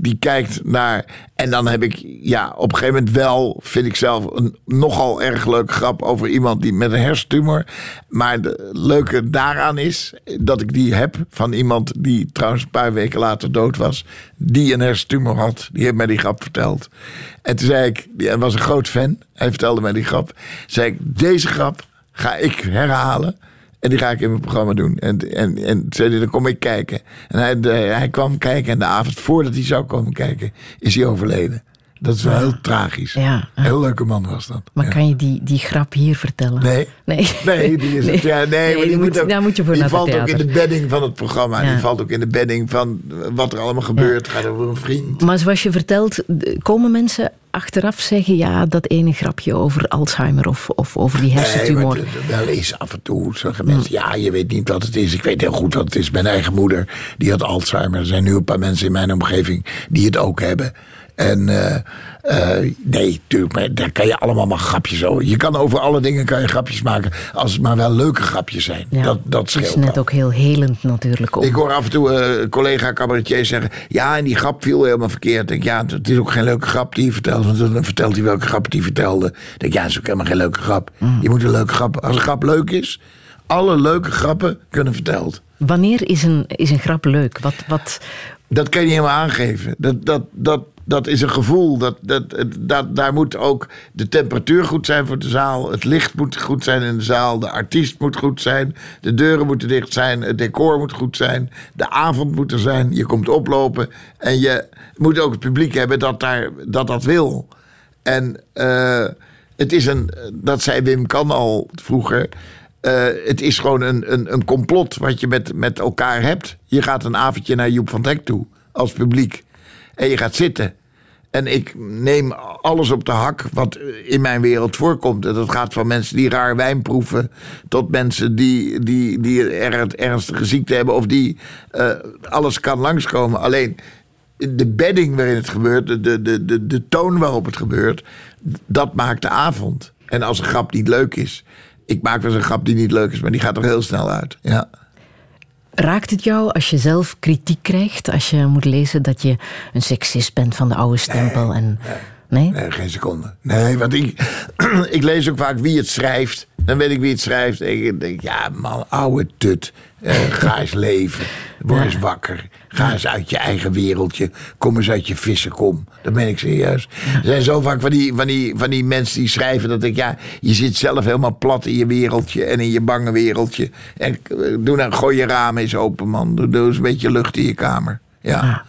die kijkt naar. En dan heb ik, ja, op een gegeven moment wel, vind ik zelf, een nogal erg leuke grap over iemand die met een hersentumor. Maar de leuke daaraan is dat ik die heb van iemand die trouwens een paar weken later dood was. Die een hersentumor had. Die heeft mij die grap verteld. En toen zei ik, hij was een groot fan. Hij vertelde mij die grap. Zei ik, deze grap ga ik herhalen. En die ga ik in mijn programma doen. En, en, en zei hij, dan kom ik kijken. En hij, de- hij kwam kijken en de avond voordat hij zou komen kijken, is hij overleden. Dat is wel heel tragisch. Ja. Heel leuke man was dat. Maar Ja. kan je die, die grap hier vertellen? Nee. Nee, Nee, die is het. Ja, nee, maar die, moet ook, daar moet je voor die naar het valt ook in de bedding van het programma. Ja. Die valt ook in de bedding van wat er allemaal gebeurt. Gaat over een vriend. Maar zoals je vertelt, komen mensen achteraf zeggen... ja, dat ene grapje over Alzheimer of, of over die hersentumor. Nee, wel eens af en toe zeggen mensen... ja, je weet niet wat het is. Ik weet heel goed wat het is. Mijn eigen moeder, die had Alzheimer. Er zijn nu een paar mensen in mijn omgeving die het ook hebben. En eh, eh, nee, tuurlijk, maar daar kan je allemaal maar grapjes over. Je kan over alle dingen kan je grapjes maken... als het maar wel leuke grapjes zijn. Ja, dat, dat het scheelt is net wel. ook heel helend natuurlijk. Ook. Ik hoor af en toe eh collega cabaretiers zeggen... ja, en die grap viel helemaal verkeerd. Ik denk, ja, het is ook geen leuke grap die hij vertelt. Want dan vertelt hij welke grap hij vertelde. Ik denk, ja, dat is ook helemaal geen leuke grap. Mm. Je moet een leuke grap... Als een grap leuk is... alle leuke grappen kunnen verteld. Wanneer is een, is een grap leuk? Wat, wat, Dat kan je niet helemaal aangeven. Dat, dat, dat, dat is een gevoel. Dat, dat, dat, daar moet ook de temperatuur goed zijn voor de zaal. Het licht moet goed zijn in de zaal. De artiest moet goed zijn. De deuren moeten dicht zijn. Het decor moet goed zijn. De avond moet er zijn. Je komt oplopen. En je moet ook het publiek hebben dat daar, dat, dat wil. En eh, het is een, dat zei Wim Kan al vroeger. eh, het is gewoon een, een, een complot wat je met, met elkaar hebt. Je gaat een avondje naar Joep van Dek toe als publiek. En je gaat zitten. En ik neem alles op de hak wat in mijn wereld voorkomt. En dat gaat van mensen die raar wijn proeven... tot mensen die, die, die er, ernstige ziekte hebben... of die eh, alles kan langskomen. Alleen de bedding waarin het gebeurt... De, de, de, de, de toon waarop het gebeurt... dat maakt de avond. En als een grap niet leuk is... Ik maak wel eens een grap die niet leuk is... maar die gaat er heel snel uit. Ja. Raakt het jou als je zelf kritiek krijgt? Als je moet lezen dat je een seksist bent van de oude stempel? en, nee? Nee, geen seconde. Nee, want ik, ik lees ook vaak wie het schrijft. Dan weet ik wie het schrijft. En ik denk, ja man, ouwe tut. Eh, ga eens leven. Word eens wakker. Ga eens uit je eigen wereldje. Kom eens uit je vissenkom. Dat ben ik serieus. Er zijn zo vaak van die, van, die, van die mensen die schrijven dat ik... Ja, je zit zelf helemaal plat in je wereldje en in je bange wereldje. En eh, doe nou, gooi je ramen eens open, man. Doe, doe eens een beetje lucht in je kamer. Ja.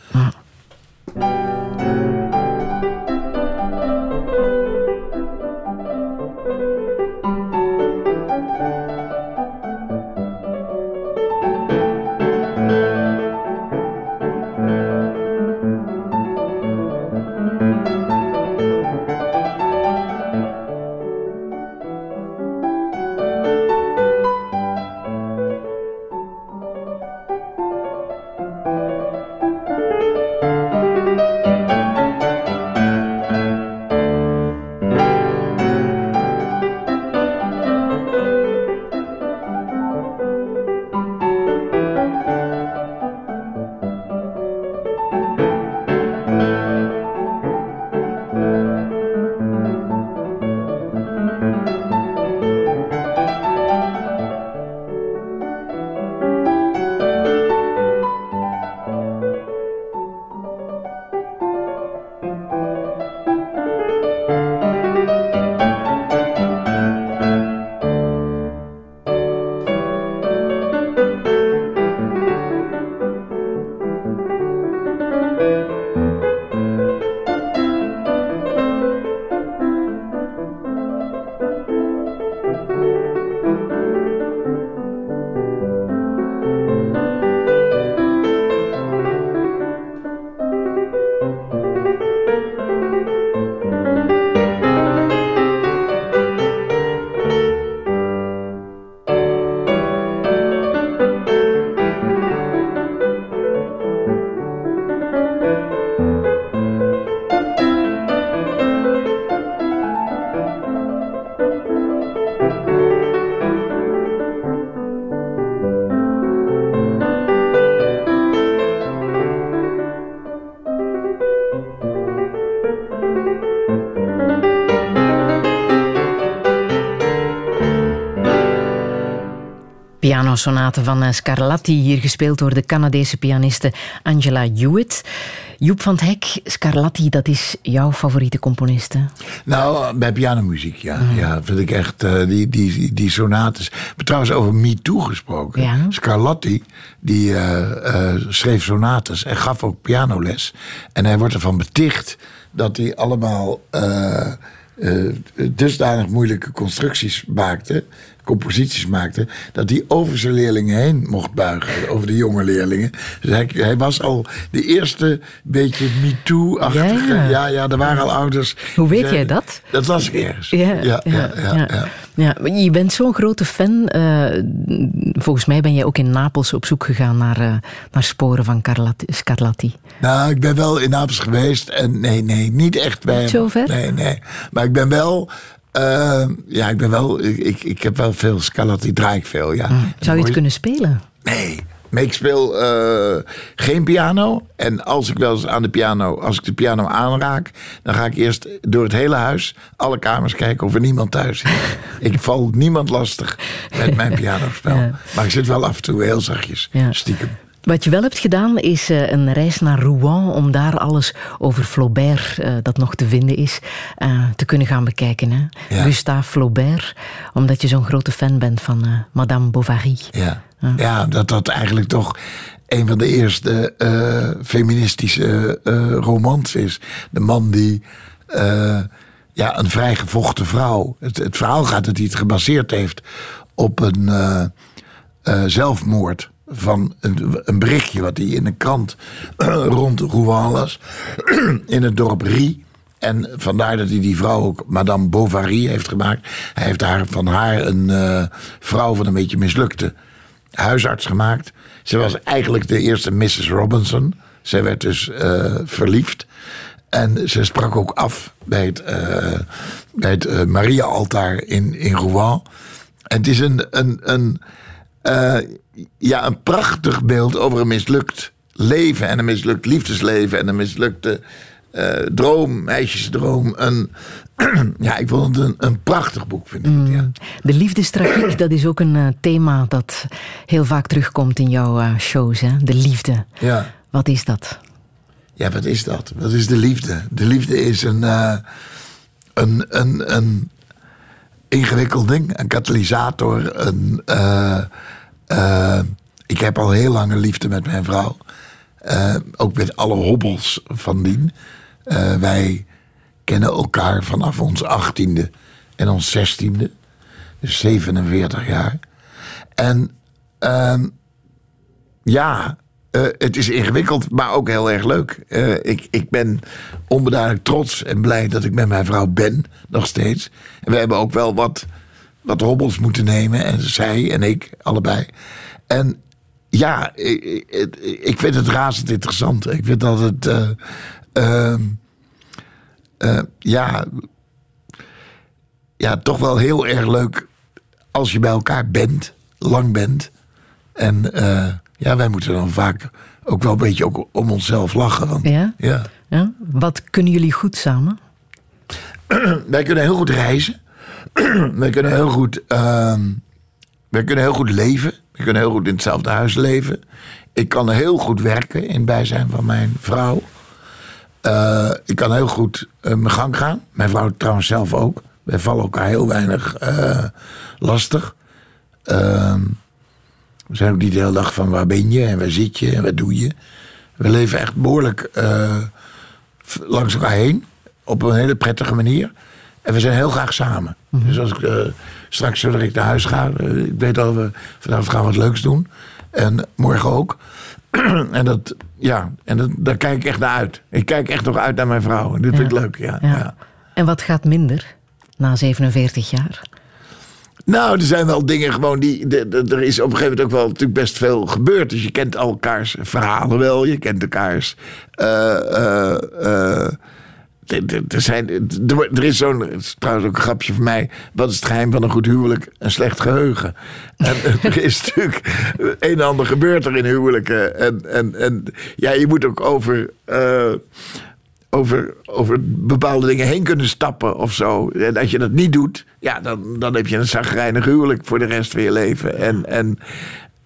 Pianosonate van eh, Scarlatti, hier gespeeld door de Canadese pianiste Angela Hewitt. Joep van het Hek, Scarlatti, dat is jouw favoriete componist, hè? Nou, bij pianomuziek, ja. Ja, vind ik echt eh, die, die, die sonates. Trouwens over Me Too gesproken. Ja. Scarlatti, die eh, eh, schreef sonates en gaf ook pianoles. En hij wordt ervan beticht dat hij allemaal eh, eh, dusdanig moeilijke constructies maakte, composities maakte, dat hij over zijn leerlingen heen mocht buigen, over de jonge leerlingen. Dus hij, hij was al de eerste beetje MeToo-achtige. Ja, Ja, er waren al ouders. Hoe weet jij dat? Dat las ik ergens. Ja, ja, ja. ja, je bent zo'n grote fan. eh, volgens mij ben jij ook in Napels op zoek gegaan naar, eh, naar sporen van Carlatti- Scarlatti. Nou, ik ben wel in Napels geweest. En nee, nee, niet echt bij Niet hem. zo ver? Nee, nee. Maar ik ben wel... eh, ja, ik ben wel... Ik, ik, heb wel veel Scarlatti, draai ik veel, ja. Hm. Zou je het kunnen spelen? Nee. Maar ik speel eh, geen piano. En als ik wel eens aan de piano, als ik de piano aanraak, dan ga ik eerst door het hele huis, alle kamers kijken of er niemand thuis is. ik val niemand lastig met mijn pianospel. Ja. Maar ik zit wel af en toe heel zachtjes, Ja. stiekem. Wat je wel hebt gedaan is eh, een reis naar Rouen om daar alles over Flaubert, eh, dat nog te vinden is, eh, te kunnen gaan bekijken. Hè? Ja. Gustave Flaubert, omdat je zo'n grote fan bent van Madame Bovary. Ja. ja, dat dat eigenlijk toch een van de eerste feministische romans is. De man die eh, ja, een vrijgevochten vrouw. Het, het verhaal gaat dat hij het gebaseerd heeft op een zelfmoord. Van een, een berichtje wat hij in een krant rond Rouen las. in het dorp Rie. En vandaar dat hij die vrouw ook Madame Bovary heeft gemaakt. Hij heeft haar, van haar een eh, vrouw van een beetje mislukte huisarts gemaakt. Ze was eigenlijk de eerste Mrs. Robinson. Zij werd dus eh, verliefd. En ze sprak ook af bij het, eh, bij het eh, Maria-altaar in, in Rouen. En het is een, een, een, eh, ja, een prachtig beeld over een mislukt leven. En een mislukt liefdesleven. En een mislukte eh, droom, meisjesdroom. Een, ja, ik vond het een, een prachtig boek, vind ik. Ja. De liefdestragiek, dat is ook een eh, thema dat heel vaak terugkomt in jouw shows. Hè? De liefde. Ja. Wat is dat? Ja, wat is dat? Wat is de liefde? De liefde is een, een, een, een ingewikkeld ding, een katalysator. Een, eh, eh, ik heb al heel lang een liefde met mijn vrouw. Eh, ook met alle hobbels van dien. Wij kennen elkaar vanaf ons achttiende en ons zestiende. Dus 47 jaar. En ehm, ja, het is ingewikkeld, maar ook heel erg leuk. Ik, ik ben onbeduidelijk trots en blij dat ik met mijn vrouw ben, nog steeds. We hebben ook wel wat, wat hobbels moeten nemen. En zij en ik, allebei. En ja, ik, ik- ik vind het razend interessant. Ik vind dat het... eh, ehm, eh, ja, ja, toch wel heel erg leuk als je bij elkaar bent, lang bent. En eh, ja, wij moeten dan vaak ook wel een beetje ook om onszelf lachen. Want, Ja? ja. Ja? Wat kunnen jullie goed samen? Wij kunnen heel goed reizen. wij kunnen heel goed, ehm, wij kunnen heel goed leven. We kunnen heel goed in hetzelfde huis leven. Ik kan heel goed werken in bijzijn van mijn vrouw. Eh, ik kan heel goed eh, mijn gang gaan. Mijn vrouw trouwens zelf ook. Wij vallen elkaar heel weinig eh, lastig. Ehm, we zijn ook niet de hele dag van waar ben je en waar zit je en wat doe je. We leven echt behoorlijk eh, langs elkaar heen. Op een hele prettige manier. En we zijn heel graag samen. Dus als ik eh, straks zodra ik naar huis ga, eh, ik weet dat we vanavond gaan wat leuks doen. En morgen ook. en dat, ja, en dat, daar kijk ik echt naar uit. Ik kijk echt nog uit naar mijn vrouw. En dit vind ik leuk, ja. Ja. ja. En wat gaat minder na 47 jaar? Nou, er zijn wel dingen gewoon die. de- de- Er is op een gegeven moment ook wel natuurlijk best veel gebeurd. Dus je kent elkaars verhalen wel. Je kent elkaars. eh, er- zijn, er, is zo'n. trouwens ook een grapje van mij. Wat is het geheim van een goed huwelijk? Een slecht geheugen. En er is natuurlijk. Een en ander gebeurt er in huwelijken. En, en, en ja, je moet ook over. eh, over, over bepaalde dingen heen kunnen stappen of zo. En als je dat niet doet, ja, dan, dan heb je een zagrijnig huwelijk voor de rest van je leven. En, en,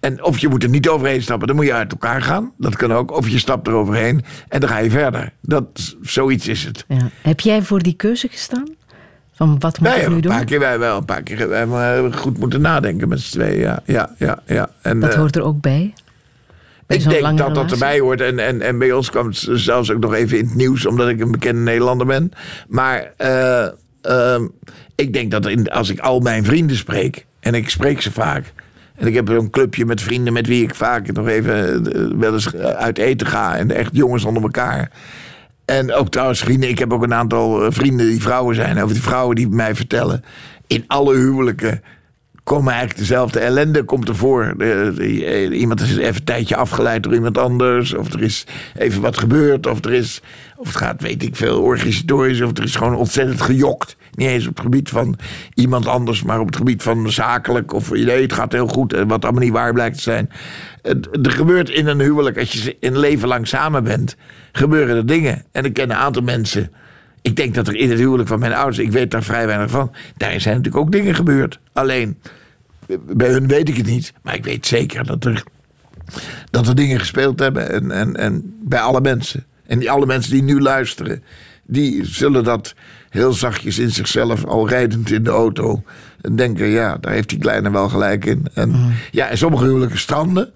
en of je moet er niet overheen stappen, dan moet je uit elkaar gaan. Dat kan ook. Of je stapt er overheen en dan ga je verder. Dat, zoiets is het. Ja. Heb jij voor die keuze gestaan? Van wat moet ik nu een doen? paar keer, wij wel een paar keer wij goed moeten nadenken met z'n tweeën. Ja, ja, ja, ja. En, Dat eh, hoort er ook bij. Bij ik denk dat dat erbij hoort. En, en, en bij ons kwam het zelfs ook nog even in het nieuws, omdat ik een bekende Nederlander ben. Maar eh, ehm, ik denk dat in, als ik al mijn vrienden spreek, en ik spreek ze vaak. En ik heb zo'n clubje met vrienden met wie ik vaak nog even eh, wel eens uit eten ga. En echt jongens onder elkaar. En ook trouwens vrienden. Ik heb ook een aantal eh, vrienden die vrouwen zijn. Over die vrouwen die mij vertellen. In alle huwelijken komen eigenlijk dezelfde ellende komt ervoor. Eh, eh, iemand is even een tijdje afgeleid door iemand anders. Of er is even wat gebeurd. Of, er is, of het gaat, weet ik veel, organisatorisch. Of er is gewoon ontzettend gejokt. Niet eens op het gebied van iemand anders. Maar op het gebied van zakelijk. Of nee, het gaat heel goed. En wat allemaal niet waar blijkt te zijn. Er gebeurt in een huwelijk, als je een leven lang samen bent. Gebeuren er dingen. En ik ken een aantal mensen... Ik denk dat er in het huwelijk van mijn ouders, ik weet daar vrij weinig van. Daar zijn natuurlijk ook dingen gebeurd. Alleen, bij hun weet ik het niet. Maar ik weet zeker dat er, dat er dingen gespeeld hebben. En, en, en bij alle mensen. En die alle mensen die nu luisteren, die zullen dat heel zachtjes in zichzelf, al rijdend in de auto, denken: ja, daar heeft die kleine wel gelijk in. En, ja, en sommige huwelijken stranden.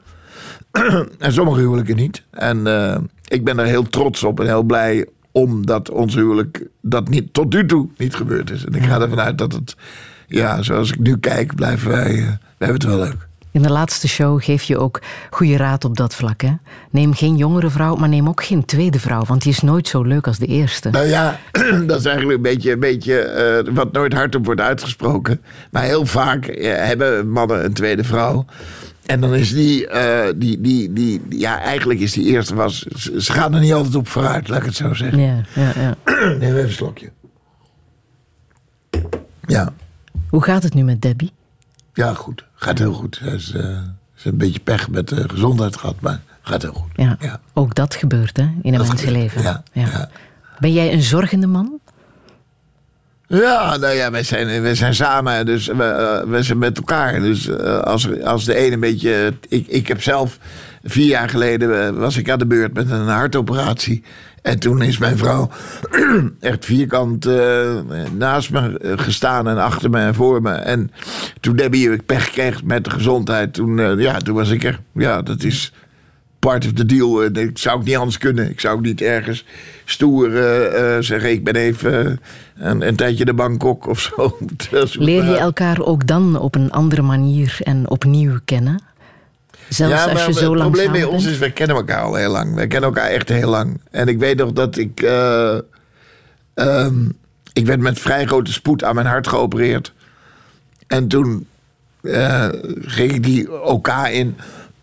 en sommige huwelijken niet. En eh, ik ben er heel trots op en heel blij omdat ons huwelijk dat niet, tot nu toe niet gebeurd is. En ik ga ervan uit dat het, ja, zoals ik nu kijk, blijven wij, eh, wij hebben het wel leuk. In de laatste show geef je ook goede raad op dat vlak. Hè? Neem geen jongere vrouw, maar neem ook geen tweede vrouw. Want die is nooit zo leuk als de eerste. Nou ja, dat is eigenlijk een beetje, een beetje eh, wat nooit hardop wordt uitgesproken. Maar heel vaak eh, hebben mannen een tweede vrouw. En dan is die, eh, die, die, die, ja, eigenlijk is die eerste was. Ze gaan er niet altijd op vooruit, laat ik het zo zeggen. Ja, ja, ja. Neem even een slokje. Ja, Hoe gaat het nu met Debbie? ja, goed. Gaat heel goed. Ze is, eh, een beetje pech met de gezondheid gehad, maar gaat heel goed. Ja. Ja. Ook dat gebeurt hè, in een mensenleven. ja, ja. Ben jij een zorgende man? Ja, nou ja, wij zijn, wij zijn samen, dus we, eh, we zijn met elkaar. Dus eh, als, als de ene een beetje. Ik, ik heb zelf vier jaar geleden eh, was ik aan de beurt met een hartoperatie. En toen is mijn vrouw echt vierkant naast me gestaan en achter me en voor me. En toen Debbie pech kreeg met de gezondheid, toen, ja, toen was ik er. Ja, dat is part of the deal. Eh, Ik zou ook niet anders kunnen. Ik zou ook niet ergens stoer eh, zeggen... ik ben even een, een tijdje de Bangkok of zo. Leer je elkaar ook dan op een andere manier en opnieuw kennen? Zelfs ja, als maar je zo het lang probleem bij ons is, wij kennen elkaar al heel lang. Wij kennen elkaar echt heel lang. En ik weet nog dat ik... eh, ehm, ik werd met vrij grote spoed aan mijn hart geopereerd. En toen ging ik die OK in.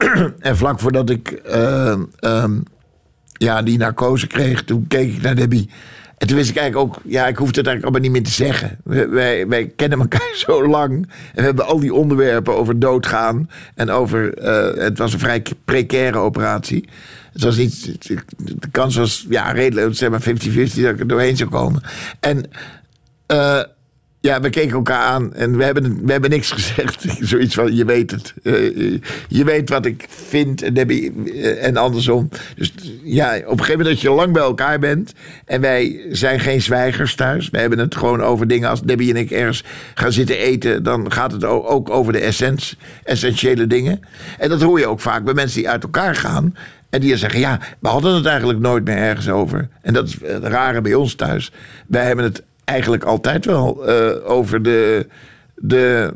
en vlak voordat ik eh, ehm, ja, die narcose kreeg, toen keek ik naar Debbie. En toen wist ik eigenlijk ook, ja, ik hoefde het eigenlijk allemaal niet meer te zeggen. Wij, wij kennen elkaar zo lang. En we hebben al die onderwerpen over doodgaan. En over, eh, het was een vrij precaire operatie. Het was niet, de kans was ja, redelijk, zeg maar 50-50 dat ik er doorheen zou komen. En eh, ja, we keken elkaar aan en we hebben, we hebben niks gezegd. Zoiets van, je weet het. Eh, je weet wat ik vind en, Debbie, eh, en andersom. Dus ja, op een gegeven moment dat je lang bij elkaar bent... en wij zijn geen zwijgers thuis. We hebben het gewoon over dingen als Debbie en ik ergens gaan zitten eten... dan gaat het ook over de essence, essentiële dingen. En dat hoor je ook vaak bij mensen die uit elkaar gaan... En die zeggen, ja, we hadden het eigenlijk nooit meer ergens over. En dat is het rare bij ons thuis. Wij hebben het eigenlijk altijd wel eh, over de, de,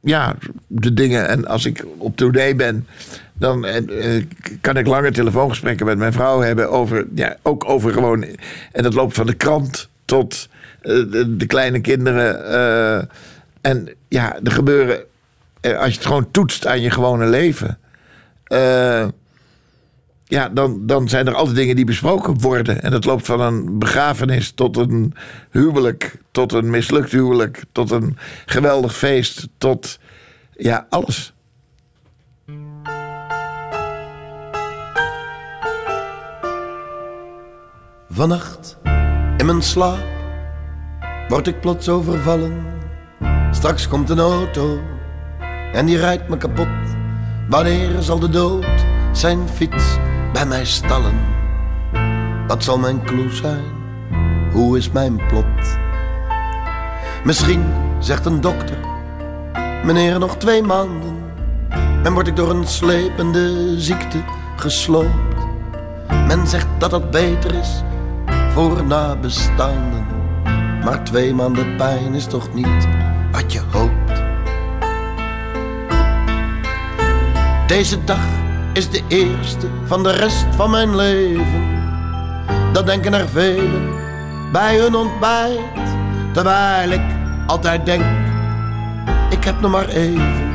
ja, de dingen. En als ik op tournee ben, dan eh, eh, kan ik lange telefoongesprekken met mijn vrouw hebben over, ja, ook over gewoon. En dat loopt van de krant tot de, de kleine kinderen. en ja, er gebeuren, als je het gewoon toetst aan je gewone leven. Ja, dan, dan zijn er altijd dingen die besproken worden. En dat loopt van een begrafenis tot een huwelijk, tot een mislukt huwelijk, tot een geweldig feest, tot ja, alles. Vannacht in mijn slaap word ik plots overvallen. Straks komt een auto en die rijdt me kapot. Wanneer zal de dood zijn fiets bij mij stallen? Wat zal mijn clue zijn? Hoe is mijn plot? Misschien zegt een dokter, meneer nog twee maanden. En word ik door een slepende ziekte gesloopt. Men zegt dat dat beter is voor nabestaanden. Maar twee maanden pijn is toch niet wat je hoopt. Deze dag is de eerste van de rest van mijn leven. Dat denken er velen bij hun ontbijt. Terwijl ik altijd denk, ik heb nog maar even.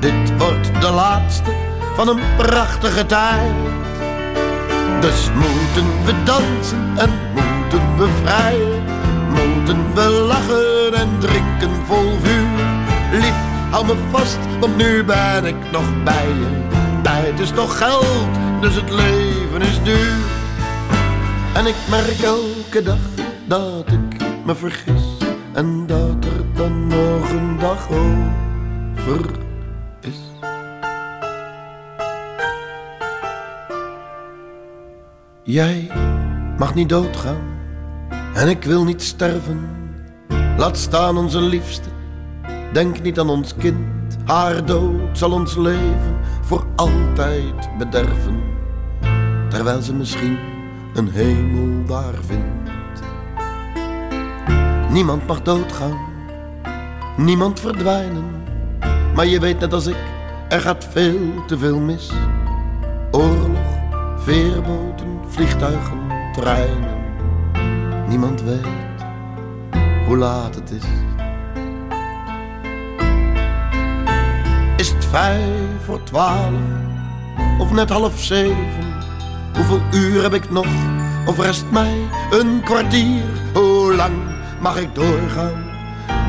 Dit wordt de laatste van een prachtige tijd. Dus moeten we dansen en moeten we vrijen. Moeten we lachen en drinken vol vuur. Lief, hou me vast, want nu ben ik nog bij je. Tijd is toch geld, dus het leven is duur. En ik merk elke dag dat ik me vergis. En dat er dan nog een dag over is. Jij mag niet doodgaan en ik wil niet sterven. Laat staan onze liefste, denk niet aan ons kind. Haar dood zal ons leven voor altijd bederven. Terwijl ze misschien een hemel daar vindt. Niemand mag doodgaan, niemand verdwijnen. Maar je weet net als ik, er gaat veel te veel mis. Oorlog, veerboten, vliegtuigen, treinen. Niemand weet hoe laat het is. Vijf voor twaalf of net half zeven? Hoeveel uur heb ik nog of rest mij een kwartier? Hoe lang mag ik doorgaan,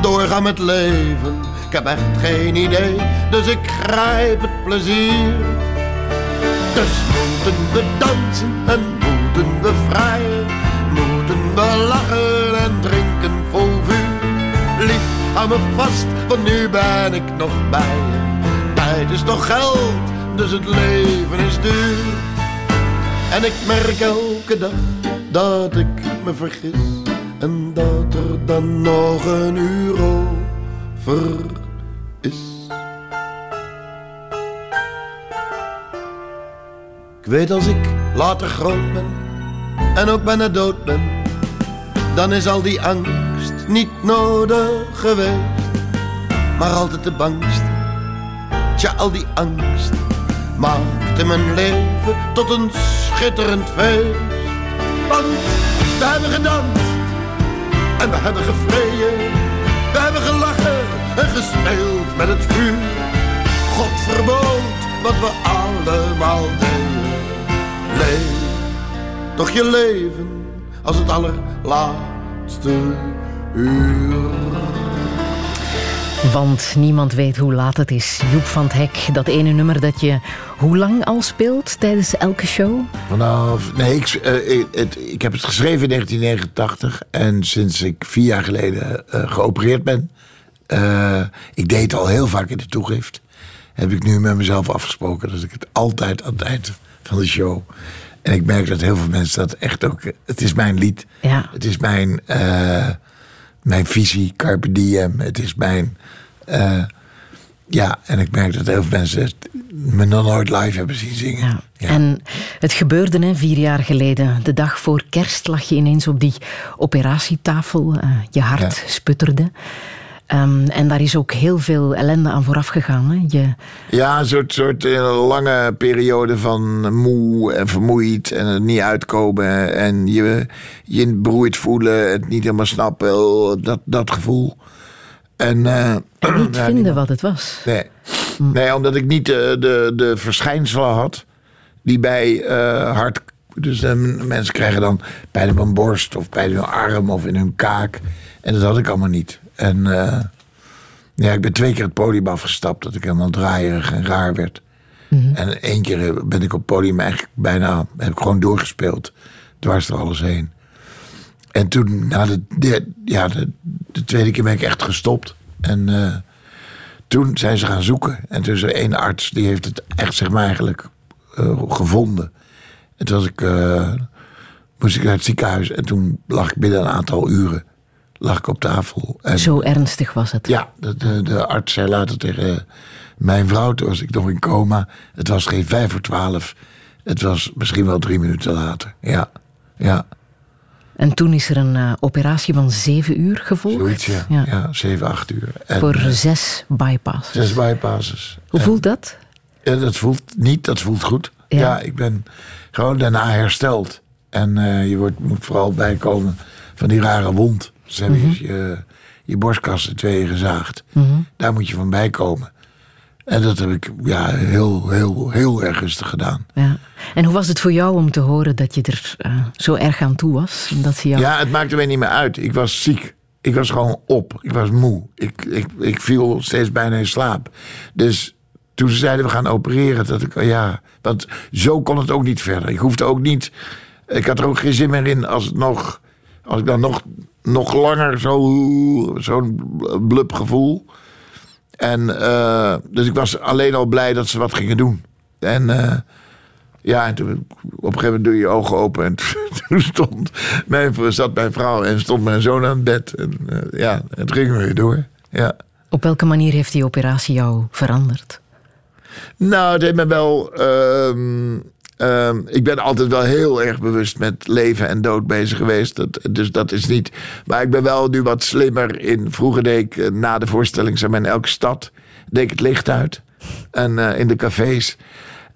doorgaan met leven? Ik heb echt geen idee, dus ik grijp het plezier. Dus moeten we dansen en moeten we vrijen. Moeten we lachen en drinken vol vuur. Lief, hou me vast, want nu ben ik nog bij je. Tijd is toch geld, dus het leven is duur. En ik merk elke dag dat ik me vergis. En dat er dan nog een uur over is. Ik weet als ik later groot ben en ook bijna dood ben, dan is al die angst niet nodig geweest. Maar altijd de bangste, tja al die angst maakte mijn leven tot een schitterend feest. Want we hebben gedanst en we hebben gevreden, we hebben gelachen en gespeeld met het vuur. God verbood wat we allemaal deden. Leef toch je leven als het allerlaatste uur. Want niemand weet hoe laat het is. Joep van het Hek, dat ene nummer dat je hoe lang al speelt tijdens elke show? Vanaf, nee, ik, eh, ik- het, ik heb het geschreven in 1989 en sinds ik vier jaar geleden eh, geopereerd ben, eh, ik deed het al heel vaak in de toegift, heb ik nu met mezelf afgesproken dat ik het altijd aan het eind van de show. En ik merk dat heel veel mensen dat echt ook. Het is mijn lied. Ja. Het is mijn, mijn visie, Carpe Diem. Het is mijn. eh, ja, en ik merk dat heel veel mensen me nog nooit live hebben zien zingen. Ja. En het gebeurde hè, vier jaar geleden. De dag voor kerst lag je ineens op die operatietafel. eh, je hart Ja. sputterde. Ehm, en daar is ook heel veel ellende aan vooraf gegaan. Hè? Je, Ja, een soort, soort eh, lange periode van moe en vermoeid en het niet uitkomen en je je beroerd voelen, het niet helemaal snappen, oh, dat, dat gevoel. En, eh, en niet ja, vinden wat het was. Nee. nee, omdat ik niet de, de, de verschijnselen had die bij eh, hart. Dus eh, mensen krijgen dan pijn in hun borst of pijn in hun arm of in hun kaak. En dat had ik allemaal niet. En eh, ja, ik ben twee keer het podium afgestapt dat ik helemaal draaierig en raar werd. En één keer eh, ben ik op het podium eigenlijk bijna heb ik gewoon doorgespeeld. Dwars er alles heen. En toen, na de, de- ja, de, de tweede keer ben ik echt gestopt. En eh, toen zijn ze gaan zoeken. En toen is er één arts, die heeft het echt, zeg maar, eigenlijk gevonden. En toen was ik, moest ik naar het ziekenhuis. En toen lag ik binnen een aantal uren lag ik op tafel. En, Zo ernstig was het. ja, de, de, de arts zei later tegen mijn vrouw, toen was ik nog in coma. Het was geen vijf voor twaalf. Het was misschien wel drie minuten later. Ja, ja. En toen is er een eh, operatie van zeven uur gevolgd. Zoiets, ja. Ja. ja. zeven, acht uur. En, Voor eh, zes bypass. zes bypasses. Hoe En- voelt dat? Ja, dat voelt niet, dat voelt goed. Ja. Ja, ik ben gewoon daarna hersteld. En eh, je wordt, moet vooral bijkomen van die rare wond. Ze hebben Mhm. je, je borstkas in tweeën gezaagd. Mhm. Daar moet je van bijkomen. En dat heb ik ja, heel, heel, heel erg rustig gedaan. Ja. En hoe was het voor jou om te horen dat je er eh, zo erg aan toe was? Dat ze jou... Ja, het maakte mij niet meer uit. Ik was ziek. Ik was gewoon op. Ik was moe. Ik, ik, ik viel steeds bijna in slaap. Dus toen ze zeiden we gaan opereren, dat ik, oh ja, want zo kon het ook niet verder. Ik hoefde ook niet, ik had er ook geen zin meer in als het nog, als ik dan nog, nog langer zo, zo'n blub gevoel. En eh, dus ik was alleen al blij dat ze wat gingen doen. En eh, ja, en toen op een gegeven moment doe je je ogen open en toen stond mijn, zat mijn vrouw en stond mijn zoon aan het bed. En eh, ja, het ging weer door. Ja. Op welke manier heeft die operatie jou veranderd? Nou, het heeft me wel. Ehm, ik ben altijd wel heel erg bewust met leven en dood bezig geweest. Dus dat is niet. Maar ik ben wel nu wat slimmer in. Vroeger deed ik eh, na de voorstelling, zeg maar, in elke stad. deed ik het licht uit. En eh, in de cafés.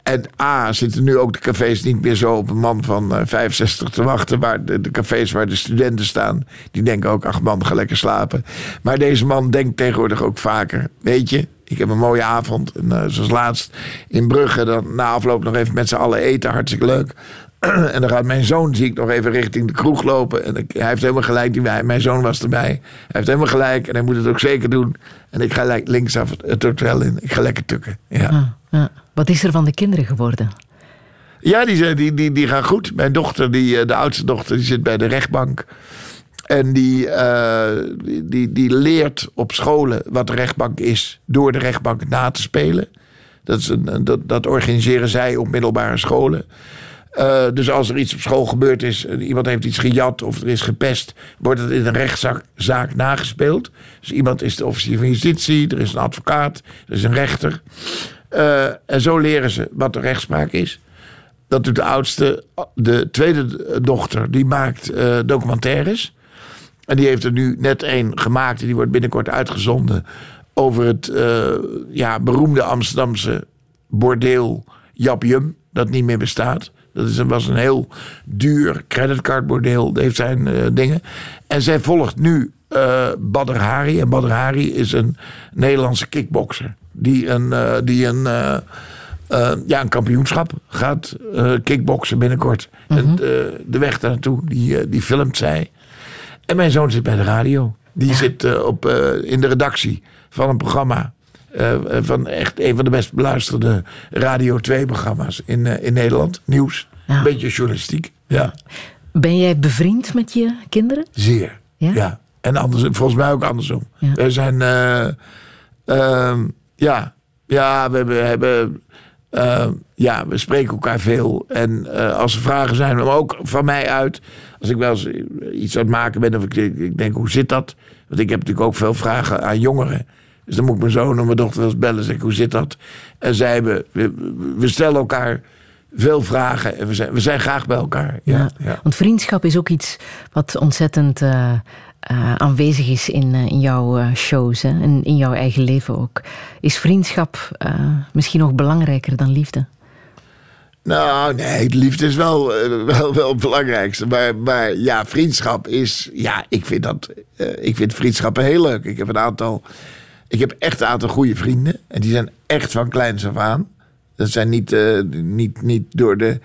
En A, zitten nu ook de cafés niet meer zo op een man van eh, 65 te wachten. Waar de, de cafés waar de studenten staan, die denken ook, ach man, ga lekker slapen. Maar deze man denkt tegenwoordig ook vaker, weet je, ik heb een mooie avond. En eh, zoals laatst in Brugge, dan na afloop nog even met z'n allen eten, hartstikke leuk. en dan gaat mijn zoon, zie ik nog even richting de kroeg lopen. En ik- hij heeft helemaal gelijk, die, mijn zoon was erbij. Hij heeft helemaal gelijk en hij moet het ook zeker doen. En ik ga linksaf het, hotel in. Ik ga lekker tukken. Ja. Ah, ja. Wat is er van de kinderen geworden? Ja, die, zijn, die, die, die gaan goed. Mijn dochter, die, eh, de oudste dochter, die zit bij de rechtbank. En die, eh, die, die, leert op scholen wat de rechtbank is... door de rechtbank na te spelen. Dat, is een, dat, dat organiseren zij op middelbare scholen. Eh, dus als er iets op school gebeurd is... en iemand heeft iets gejat of er is gepest... wordt het in een rechtszaak zaak nagespeeld. Dus iemand is de officier van justitie... er is een advocaat, er is een rechter... Eh, en zo leren ze wat de rechtspraak is. Dat doet de oudste. De tweede dochter, die maakt eh, documentaires. En die heeft er nu net één gemaakt. En die wordt binnenkort uitgezonden. Over het eh, ja, beroemde Amsterdamse bordeel Japjum. Dat niet meer bestaat. Dat is, was een heel duur creditcardbordeel. Dat heeft zijn eh, dingen. En zij volgt nu eh Badr Hari. En Badr Hari is een Nederlandse kickbokser. Die een, die een, ja, een kampioenschap gaat kickboksen binnenkort. En, eh, de weg daar naartoe, die, die filmt zij. En mijn zoon zit bij de radio. Die zit eh, op, eh, in de redactie van een programma. eh, van echt een van de best beluisterde Radio 2-programma's in, in Nederland. Nieuws. Een beetje journalistiek. Ja. Ben jij bevriend met je kinderen? Zeer. Ja? Ja. En anders, volgens mij ook andersom. We zijn. eh, ehm, ja. Ja, we hebben. hebben ehm, ja, we spreken elkaar veel. En eh, als er vragen zijn, maar ook van mij uit. Als ik wel eens iets aan het maken ben, of ik, ik denk, hoe zit dat? Want ik heb natuurlijk ook veel vragen aan jongeren. Dus dan moet ik mijn zoon en mijn dochter wel eens bellen. Zeg ik, hoe zit dat? En zij hebben, we, we stellen elkaar veel vragen. En we zijn, we zijn graag bij elkaar. Ja, Ja. ja. Want vriendschap is ook iets wat ontzettend eh, eh, aanwezig is in, eh, in jouw eh, shows en in jouw eigen leven ook. Is vriendschap misschien nog belangrijker dan liefde? Nou, nee, de liefde is wel, wel, wel het belangrijkste. Maar, maar ja, vriendschap is. Ja, ik vind dat. ik vind vriendschappen heel leuk. Ik heb een aantal. Ik heb echt een aantal goede vrienden. En die zijn echt van kleins af aan. Dat zijn niet, niet, niet door de.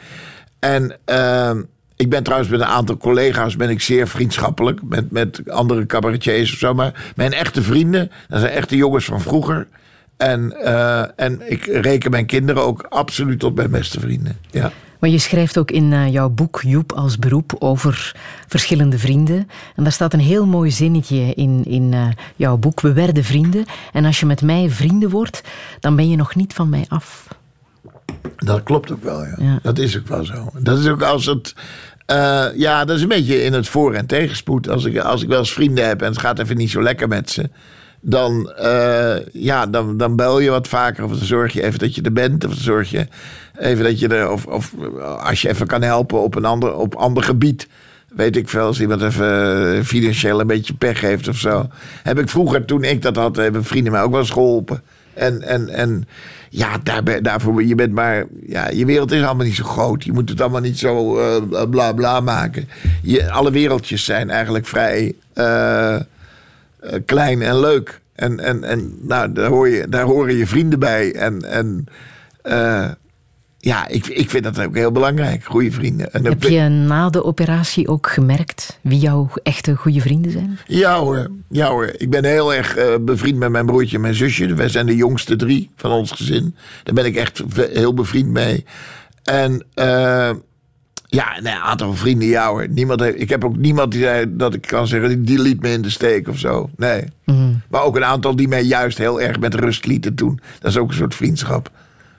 En ehm, ik ben trouwens met een aantal collega's ben ik zeer vriendschappelijk. Met, met andere cabaretiers of zo. Maar mijn echte vrienden, dat zijn echte jongens van vroeger. En, eh, en ik reken mijn kinderen ook absoluut tot mijn beste vrienden. Ja. Maar je schrijft ook in eh, jouw boek Joep als beroep over verschillende vrienden. En daar staat een heel mooi zinnetje in, in eh, jouw boek. We werden vrienden. En als je met mij vrienden wordt, dan ben je nog niet van mij af. Dat klopt ook wel, ja. Ja. Dat is ook wel zo. Dat is ook als het... eh, ja, dat is een beetje in het voor- en tegenspoed. Als ik, als ik wel eens vrienden heb en het gaat even niet zo lekker met ze... dan, eh, ja, dan, dan bel je wat vaker. Of dan zorg je even dat je er bent. Of dan zorg je even dat je er... Of, of als je even kan helpen op een ander, op ander gebied... Weet ik veel, als iemand even financieel een beetje pech heeft of zo. Heb ik vroeger, toen ik dat had, hebben vrienden mij ook wel eens geholpen. En, en, en ja, daar, daarvoor, je bent maar, ja, je wereld is allemaal niet zo groot. Je moet het allemaal niet zo eh, bla bla maken. Je, alle wereldjes zijn eigenlijk vrij eh, eh, klein en leuk. En, en, en nou, daar, hoor je, daar horen je vrienden bij. En, en eh, ja, ik, ik vind dat ook heel belangrijk, goede vrienden. En Heb je na de operatie ook gemerkt wie jouw echte goede vrienden zijn? Ja hoor, ja hoor. Ik ben heel erg eh, bevriend met mijn broertje en mijn zusje. Wij zijn de jongste drie van ons gezin. Daar ben ik echt heel bevriend mee. En eh, ja, een aantal vrienden, ja hoor. Niemand heeft, ik heb ook niemand die zei dat ik kan zeggen, die, die liet me in de steek of zo. Nee. Maar ook een aantal die mij juist heel erg met rust lieten toen. Dat is ook een soort vriendschap.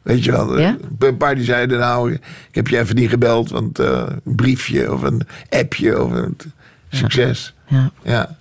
Weet je wel, Ja? een paar die zeiden nou, ik heb je even niet gebeld, want eh, een briefje of een appje of een succes. Ja. ja.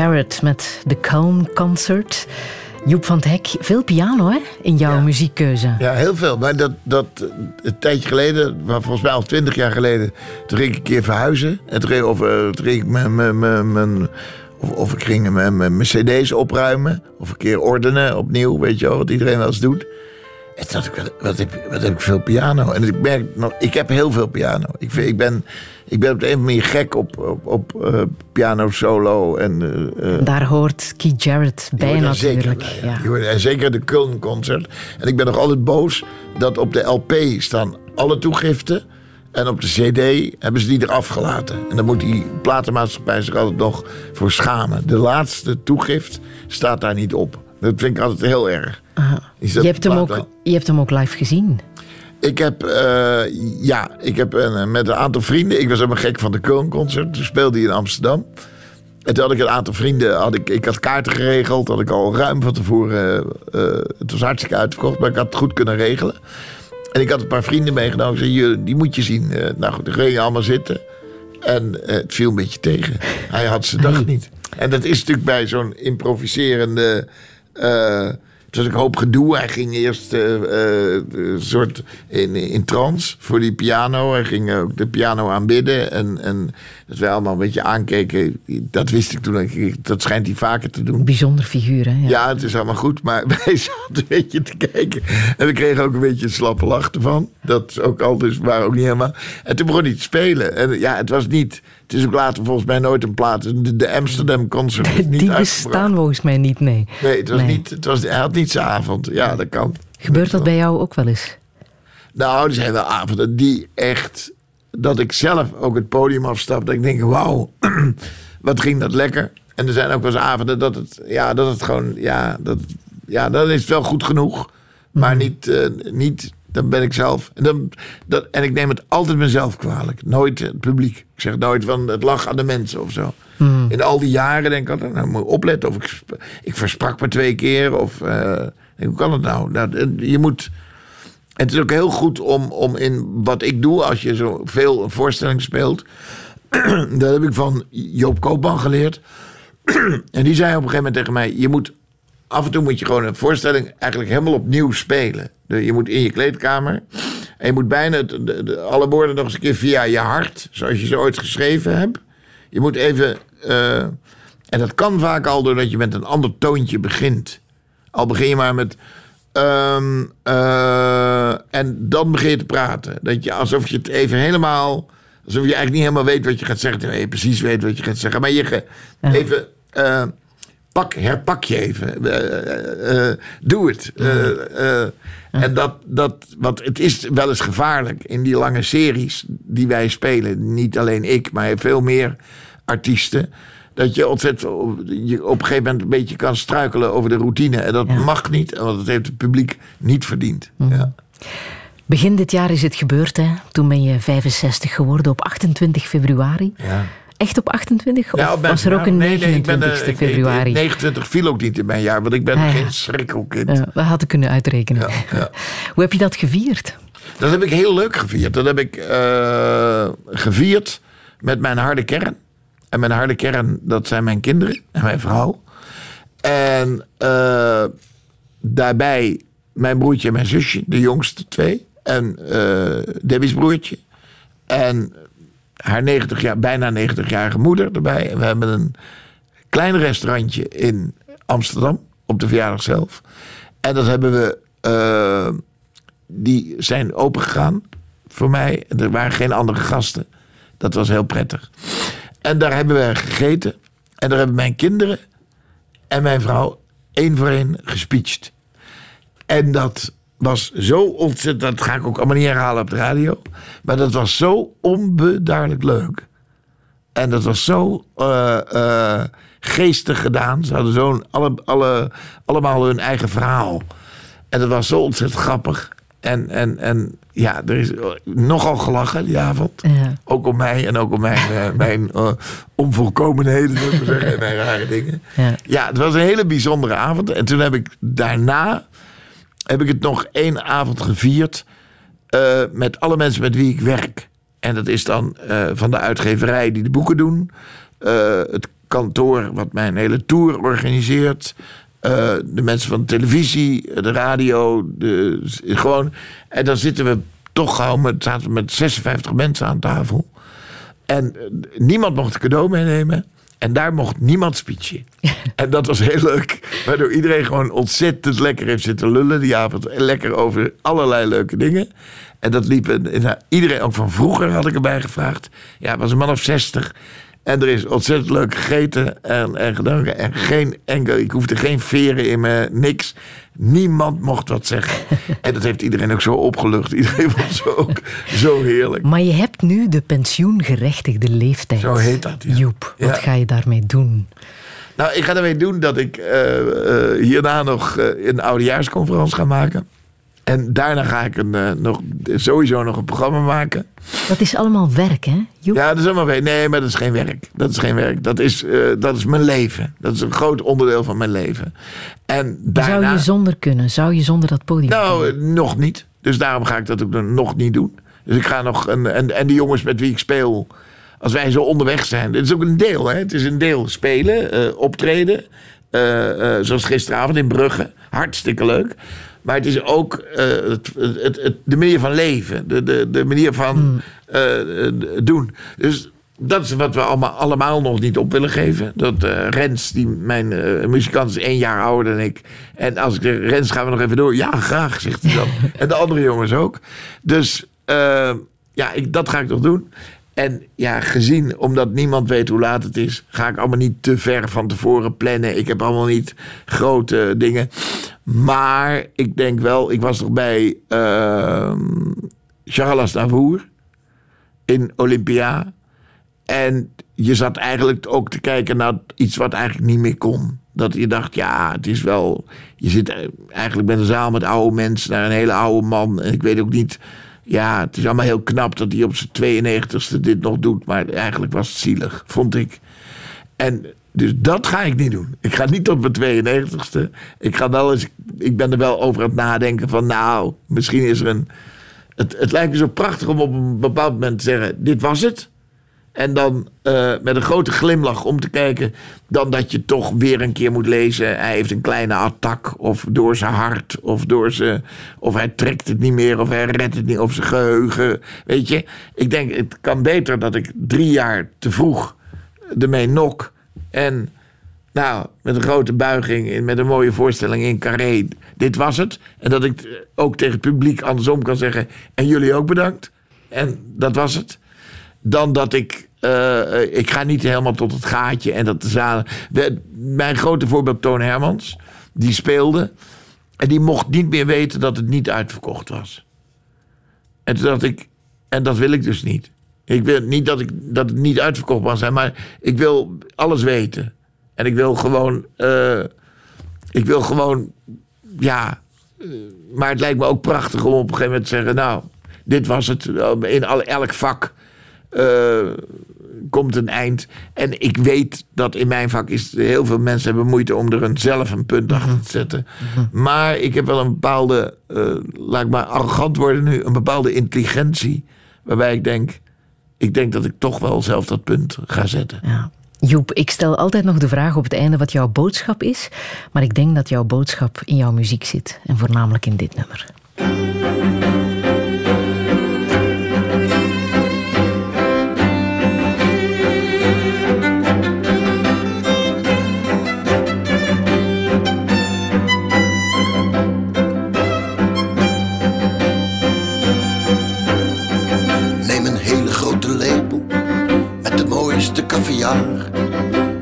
Jarrett met The Calm Concert. Joep van het Hek, veel piano hè, in jouw muziekkeuze. Ja, heel veel. Maar dat, dat eh, een tijdje geleden, maar volgens mij al twintig jaar geleden, toen ging ik een keer verhuizen. En toen ging, of, eh, toen ging ik mijn, mijn, mijn, mijn- of, of ik ging mijn, mijn, mijn cd's opruimen. Of een keer ordenen opnieuw, weet je wel, wat iedereen wel eens doet. En toen dacht ik, wat, wat, heb, wat heb ik veel piano. En ik merk nog, ik heb heel veel piano. Ik, ik, ben, ik ben op de een of andere manier gek op, op, op eh, piano solo. En, eh, eh, Daar hoort Keith Jarrett bij zeker natuurlijk. bij, ja. hoort- en zeker de Köln-concert. En ik ben nog altijd boos dat op de LP staan alle toegiften. En op de CD hebben ze die eraf gelaten. En dan moet die platenmaatschappij zich altijd nog voor schamen. De laatste toegift staat daar niet op. Dat vind ik altijd heel erg. Is dat Je hebt, hem ook, je hebt hem ook live gezien. Ik heb, eh, ja, ik heb een, met een aantal vrienden. Ik was helemaal gek van de Köln-concert. Toen speelde hij in Amsterdam. En toen had ik een aantal vrienden. Had ik, ik had kaarten geregeld. Had ik al ruim van tevoren. eh, eh, het was hartstikke uitverkocht, maar ik had het goed kunnen regelen. En ik had een paar vrienden meegenomen. Ik zei: "Je- Die moet je zien. Eh, nou goed, dan ging je allemaal zitten. En eh, het viel een beetje tegen. Hij had zijn dag niet. En dat is natuurlijk bij zo'n improviserende. Eh, het was ook een hoop gedoe. Hij ging eerst eh, eh, een soort in, in trance voor die piano. Hij ging ook de piano aanbidden. En, en dat wij allemaal een beetje aankeken. Dat wist ik toen. Dat schijnt hij vaker te doen. Bijzonder figuur, hè? Ja. Ja, het is allemaal goed, maar wij zaten een beetje te kijken. En we kregen ook een beetje een slappe lach ervan. Dat is ook al, dus waren ook niet helemaal... En toen begon hij te spelen. En ja, het was niet... Het is ook later volgens mij nooit een plaat. De, de Amsterdam Concert is niet Die bestaan volgens mij niet, nee. Nee, het was Nee. niet... Het was, hij had niet zijn avond. Ja, dat kan. Gebeurt dat bij jou ook wel eens? Nou, er zijn wel avonden die echt... Dat ik zelf ook het podium afstap. Dat ik denk, wauw, wat ging dat lekker. En er zijn ook wel eens avonden dat het... Ja, dat het gewoon... Ja, dat, ja dan is wel goed genoeg. Maar niet... eh, niet dan ben ik zelf. En, dan, dat, en ik neem het altijd mezelf kwalijk. Nooit het publiek. Ik zeg nooit van het lag aan de mensen of zo. In al die jaren denk ik altijd, nou moet ik opletten. Of ik, ik versprak me twee keer. Of eh, hoe kan het nou? nou je moet... Het is ook heel goed om, om in wat ik doe, als je zo veel een voorstelling speelt. dat heb ik van Joop Koopman geleerd. en die zei op een gegeven moment tegen mij: Je moet af en toe moet je gewoon een voorstelling eigenlijk helemaal opnieuw spelen. Je moet in je kleedkamer. En je moet bijna het- de, de- alle woorden nog eens een keer via je hart, zoals je ze ooit geschreven hebt. Je moet even. eh, en dat kan vaak al doordat je met een ander toontje begint. Al begin je maar met. ehm, eh, en dan begin je te praten. Dat je alsof je het even helemaal. Alsof je eigenlijk niet helemaal weet wat je gaat zeggen. Terwijl je precies weet wat je gaat zeggen. Maar je ge- even. eh, pak, herpak je even. Eh, eh, eh, doe het. En dat, dat. Want het is wel eens gevaarlijk in die lange series die wij spelen. Niet alleen ik, maar veel meer artiesten. Dat je ontzettend je op een gegeven moment een beetje kan struikelen over de routine. En dat mag niet, want dat heeft het publiek niet verdiend. Ja. Begin dit jaar is het gebeurd, hè? Toen ben je 65 geworden op 28 februari. Ja. Echt op 28? Of Ja, op mijn was er ook een verjaardag. Nee, nee, ik 29 ben, eh, februari? ik- 29 viel ook niet in mijn jaar, want ik ben Ah, ja. geen schrikkelkind. Ja, we hadden kunnen uitrekenen. ja. Hoe heb je dat gevierd? Dat heb ik heel leuk gevierd. Dat heb ik eh, gevierd met mijn harde kern. En mijn harde kern, dat zijn mijn kinderen en mijn vrouw. En eh, daarbij mijn broertje en mijn zusje, de jongste twee. En Debbie's broertje. En haar 90 jaar, bijna 90-jarige moeder erbij. We hebben een klein restaurantje in Amsterdam op de verjaardag zelf. En dat hebben we. eh, die zijn opengegaan voor mij. Er waren geen andere gasten. Dat was heel prettig. En daar hebben we gegeten. En daar hebben mijn kinderen en mijn vrouw één voor één gespeecht. En dat was zo ontzettend. Dat ga ik ook allemaal niet herhalen op de radio. Maar dat was zo onbeduidelijk leuk. En dat was zo eh, geestig gedaan. Ze hadden zo'n alle, alle, allemaal hun eigen verhaal. En dat was zo ontzettend grappig. En, en, en ja, er is nogal gelachen die avond. Ja. Ook om mij en ook om mijn, eh, mijn eh, onvolkomenheden, zeggen. En mijn rare dingen. Ja. Ja, het was een hele bijzondere avond. En toen heb ik daarna heb ik het nog één avond gevierd eh, met alle mensen met wie ik werk. En dat is dan eh, van de uitgeverij die de boeken doen, eh, het kantoor wat mijn hele tour organiseert, de mensen van de televisie, de radio. De, gewoon, en dan zitten we toch gauw met, zaten met 56 mensen aan tafel. En niemand mocht een cadeau meenemen. En daar mocht niemand speechen. en dat was heel leuk. Waardoor iedereen gewoon ontzettend lekker heeft zitten lullen die avond. En lekker over allerlei leuke dingen. En dat liep... en- en iedereen, ook van vroeger had ik erbij gevraagd. Ja, was een man of 60. En er is ontzettend leuk gegeten en, en gedronken. En geen enkel, ik hoefde geen veren in me, niks. Niemand mocht wat zeggen. en dat heeft iedereen ook zo opgelucht. Iedereen vond het ook zo heerlijk. Maar je hebt nu de pensioengerechtigde leeftijd. Zo heet dat, ja. Joep, wat Ja. ga je daarmee doen? Nou, ik ga ermee doen dat ik eh, eh, hierna nog eh, een oudejaarsconferentie ga maken. En daarna ga ik een, eh, nog, sowieso nog een programma maken. Dat is allemaal werk, hè, Joep? Ja, dat is allemaal weer. Nee, maar dat is geen werk. Dat is geen werk. Dat is, eh, dat is mijn leven. Dat is een groot onderdeel van mijn leven. En daarna... Zou je zonder kunnen? Zou je zonder dat podium Nou, nog niet. Dus daarom ga ik dat ook nog niet doen. Dus ik ga nog. Een, en, en de jongens met wie ik speel. Als wij zo onderweg zijn. Het is ook een deel, hè? Het is een deel spelen, eh, optreden. zoals gisteravond in Brugge. Hartstikke leuk. Maar het is ook eh, het, het, het, de manier van leven. De, de, de manier van eh, eh, doen. Dus dat is wat we allemaal, allemaal nog niet op willen geven. Dat Rens, die, mijn muzikant, is één jaar ouder dan ik. En als ik zeg, Rens, gaan we nog even door? Ja, graag, zegt hij dan. en de andere jongens ook. Dus ja, ik, dat ga ik nog doen. En ja, gezien, omdat niemand weet hoe laat het is, ga ik allemaal niet te ver van tevoren plannen. Ik heb allemaal niet grote dingen. Maar ik denk wel, ik was nog bij uh, Charles Navour in Olympia. En je zat eigenlijk ook te kijken naar iets wat eigenlijk niet meer kon. Dat je dacht, ja, het is wel. Je zit eigenlijk met een zaal met oude mensen naar een hele oude man. En ik weet ook niet. Ja, het is allemaal heel knap dat hij op zijn 92ste dit nog doet. Maar eigenlijk was het zielig, vond ik. En dus dat ga ik niet doen. Ik ga niet tot mijn 92ste. Ik, ga wel eens, ik ben er wel over aan het nadenken van... nou, misschien is er een... Het, het lijkt me zo prachtig om op een bepaald moment te zeggen... dit was het. En dan uh, met een grote glimlach om te kijken... dan dat je toch weer een keer moet lezen... hij heeft een kleine attack of door zijn hart... of, door zijn, of hij trekt het niet meer of hij redt het niet... of zijn geheugen, weet je. Ik denk, het kan beter dat ik drie jaar te vroeg ermee nok... En nou, met een grote buiging, met een mooie voorstelling in Carré. Dit was het. En dat ik ook tegen het publiek andersom kan zeggen. En jullie ook bedankt. En dat was het. Dan dat ik. Uh, ik ga niet helemaal tot het gaatje en dat de zalen. Mijn grote voorbeeld, Toon Hermans. Die speelde. En die mocht niet meer weten dat het niet uitverkocht was. En toen dacht ik. En dat wil ik dus niet. Ik wil niet dat, ik, dat het niet uitverkocht zijn, maar ik wil alles weten. En ik wil gewoon. Uh, ik wil gewoon. Ja. Maar het lijkt me ook prachtig om op een gegeven moment te zeggen: Nou, dit was het. In al, elk vak komt een eind. En ik weet dat in mijn vak is. Heel veel mensen hebben moeite om er een, zelf een punt achter te zetten. Maar ik heb wel een bepaalde. laat ik maar arrogant worden nu. Een bepaalde intelligentie. Waarbij ik denk ik denk dat ik toch wel zelf dat punt ga zetten. Ja. Joep, ik stel altijd nog de vraag op het einde wat jouw boodschap is. Maar ik denk dat jouw boodschap in jouw muziek zit. En voornamelijk in dit nummer. Kaviaar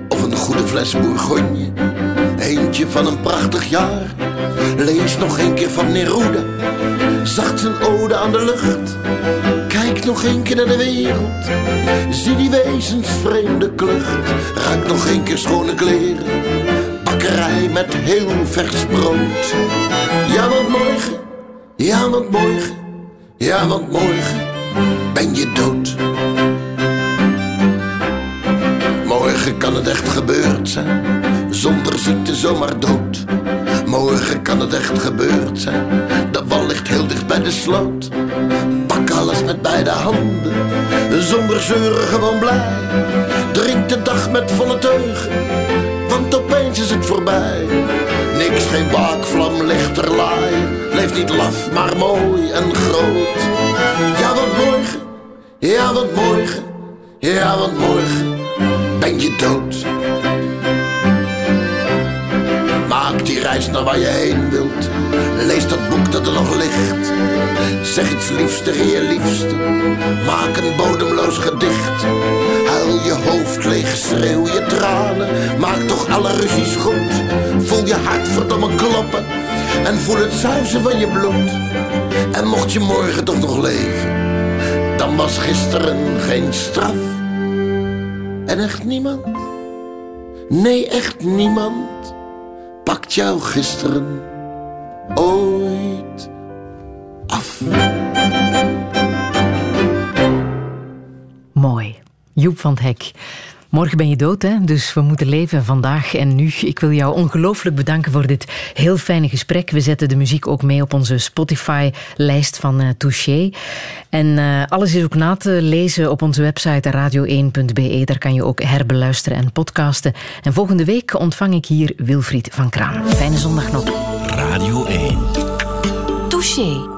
Of een goede fles bourgogne Eentje van een prachtig jaar. Lees nog een keer van Neruda Zacht zijn ode aan de lucht. Kijk nog een keer naar de wereld Zie die wezens vreemde klucht. Ruik nog een keer schone kleren Bakkerij met heel vers brood. Ja want morgen Ja want morgen Ja want morgen Ben je dood Morgen kan het echt gebeurd zijn, zonder ziekte zomaar dood. Morgen kan het echt gebeurd zijn, de wal ligt heel dicht bij de sloot. Pak alles met beide handen, zonder zeuren gewoon blij. Drink de dag met volle teugen, want opeens is het voorbij. geen waakvlam lichter laaien. Leef niet laf, maar mooi en groot. Ja, want morgen, ja, want morgen, ja, want morgen ben je dood. Maak die reis naar waar je heen wilt. Lees dat boek dat er nog ligt. Zeg iets liefs tegen je liefste. Maak een bodemloos gedicht. Huil je hoofd leeg, schreeuw je tranen. Maak toch alle ruzies goed. Voel je hart verdomme kloppen. En voel het zuizen van je bloed. En mocht je morgen toch nog leven. Dan was gisteren geen straf. En echt niemand? Nee, echt niemand pakt jou gisteren ooit af. Mooi. Joep van het Hek. Morgen ben je dood, hè? dus we moeten leven vandaag en nu. Ik wil jou ongelooflijk bedanken voor dit heel fijne gesprek. We zetten de muziek ook mee op onze Spotify-lijst van uh, Touché. En eh, alles is ook na te lezen op onze website radio1.be. Daar kan je ook herbeluisteren en podcasten. En volgende week ontvang ik hier Wilfried van Kraan. Fijne zondag nog. Radio 1. Touché.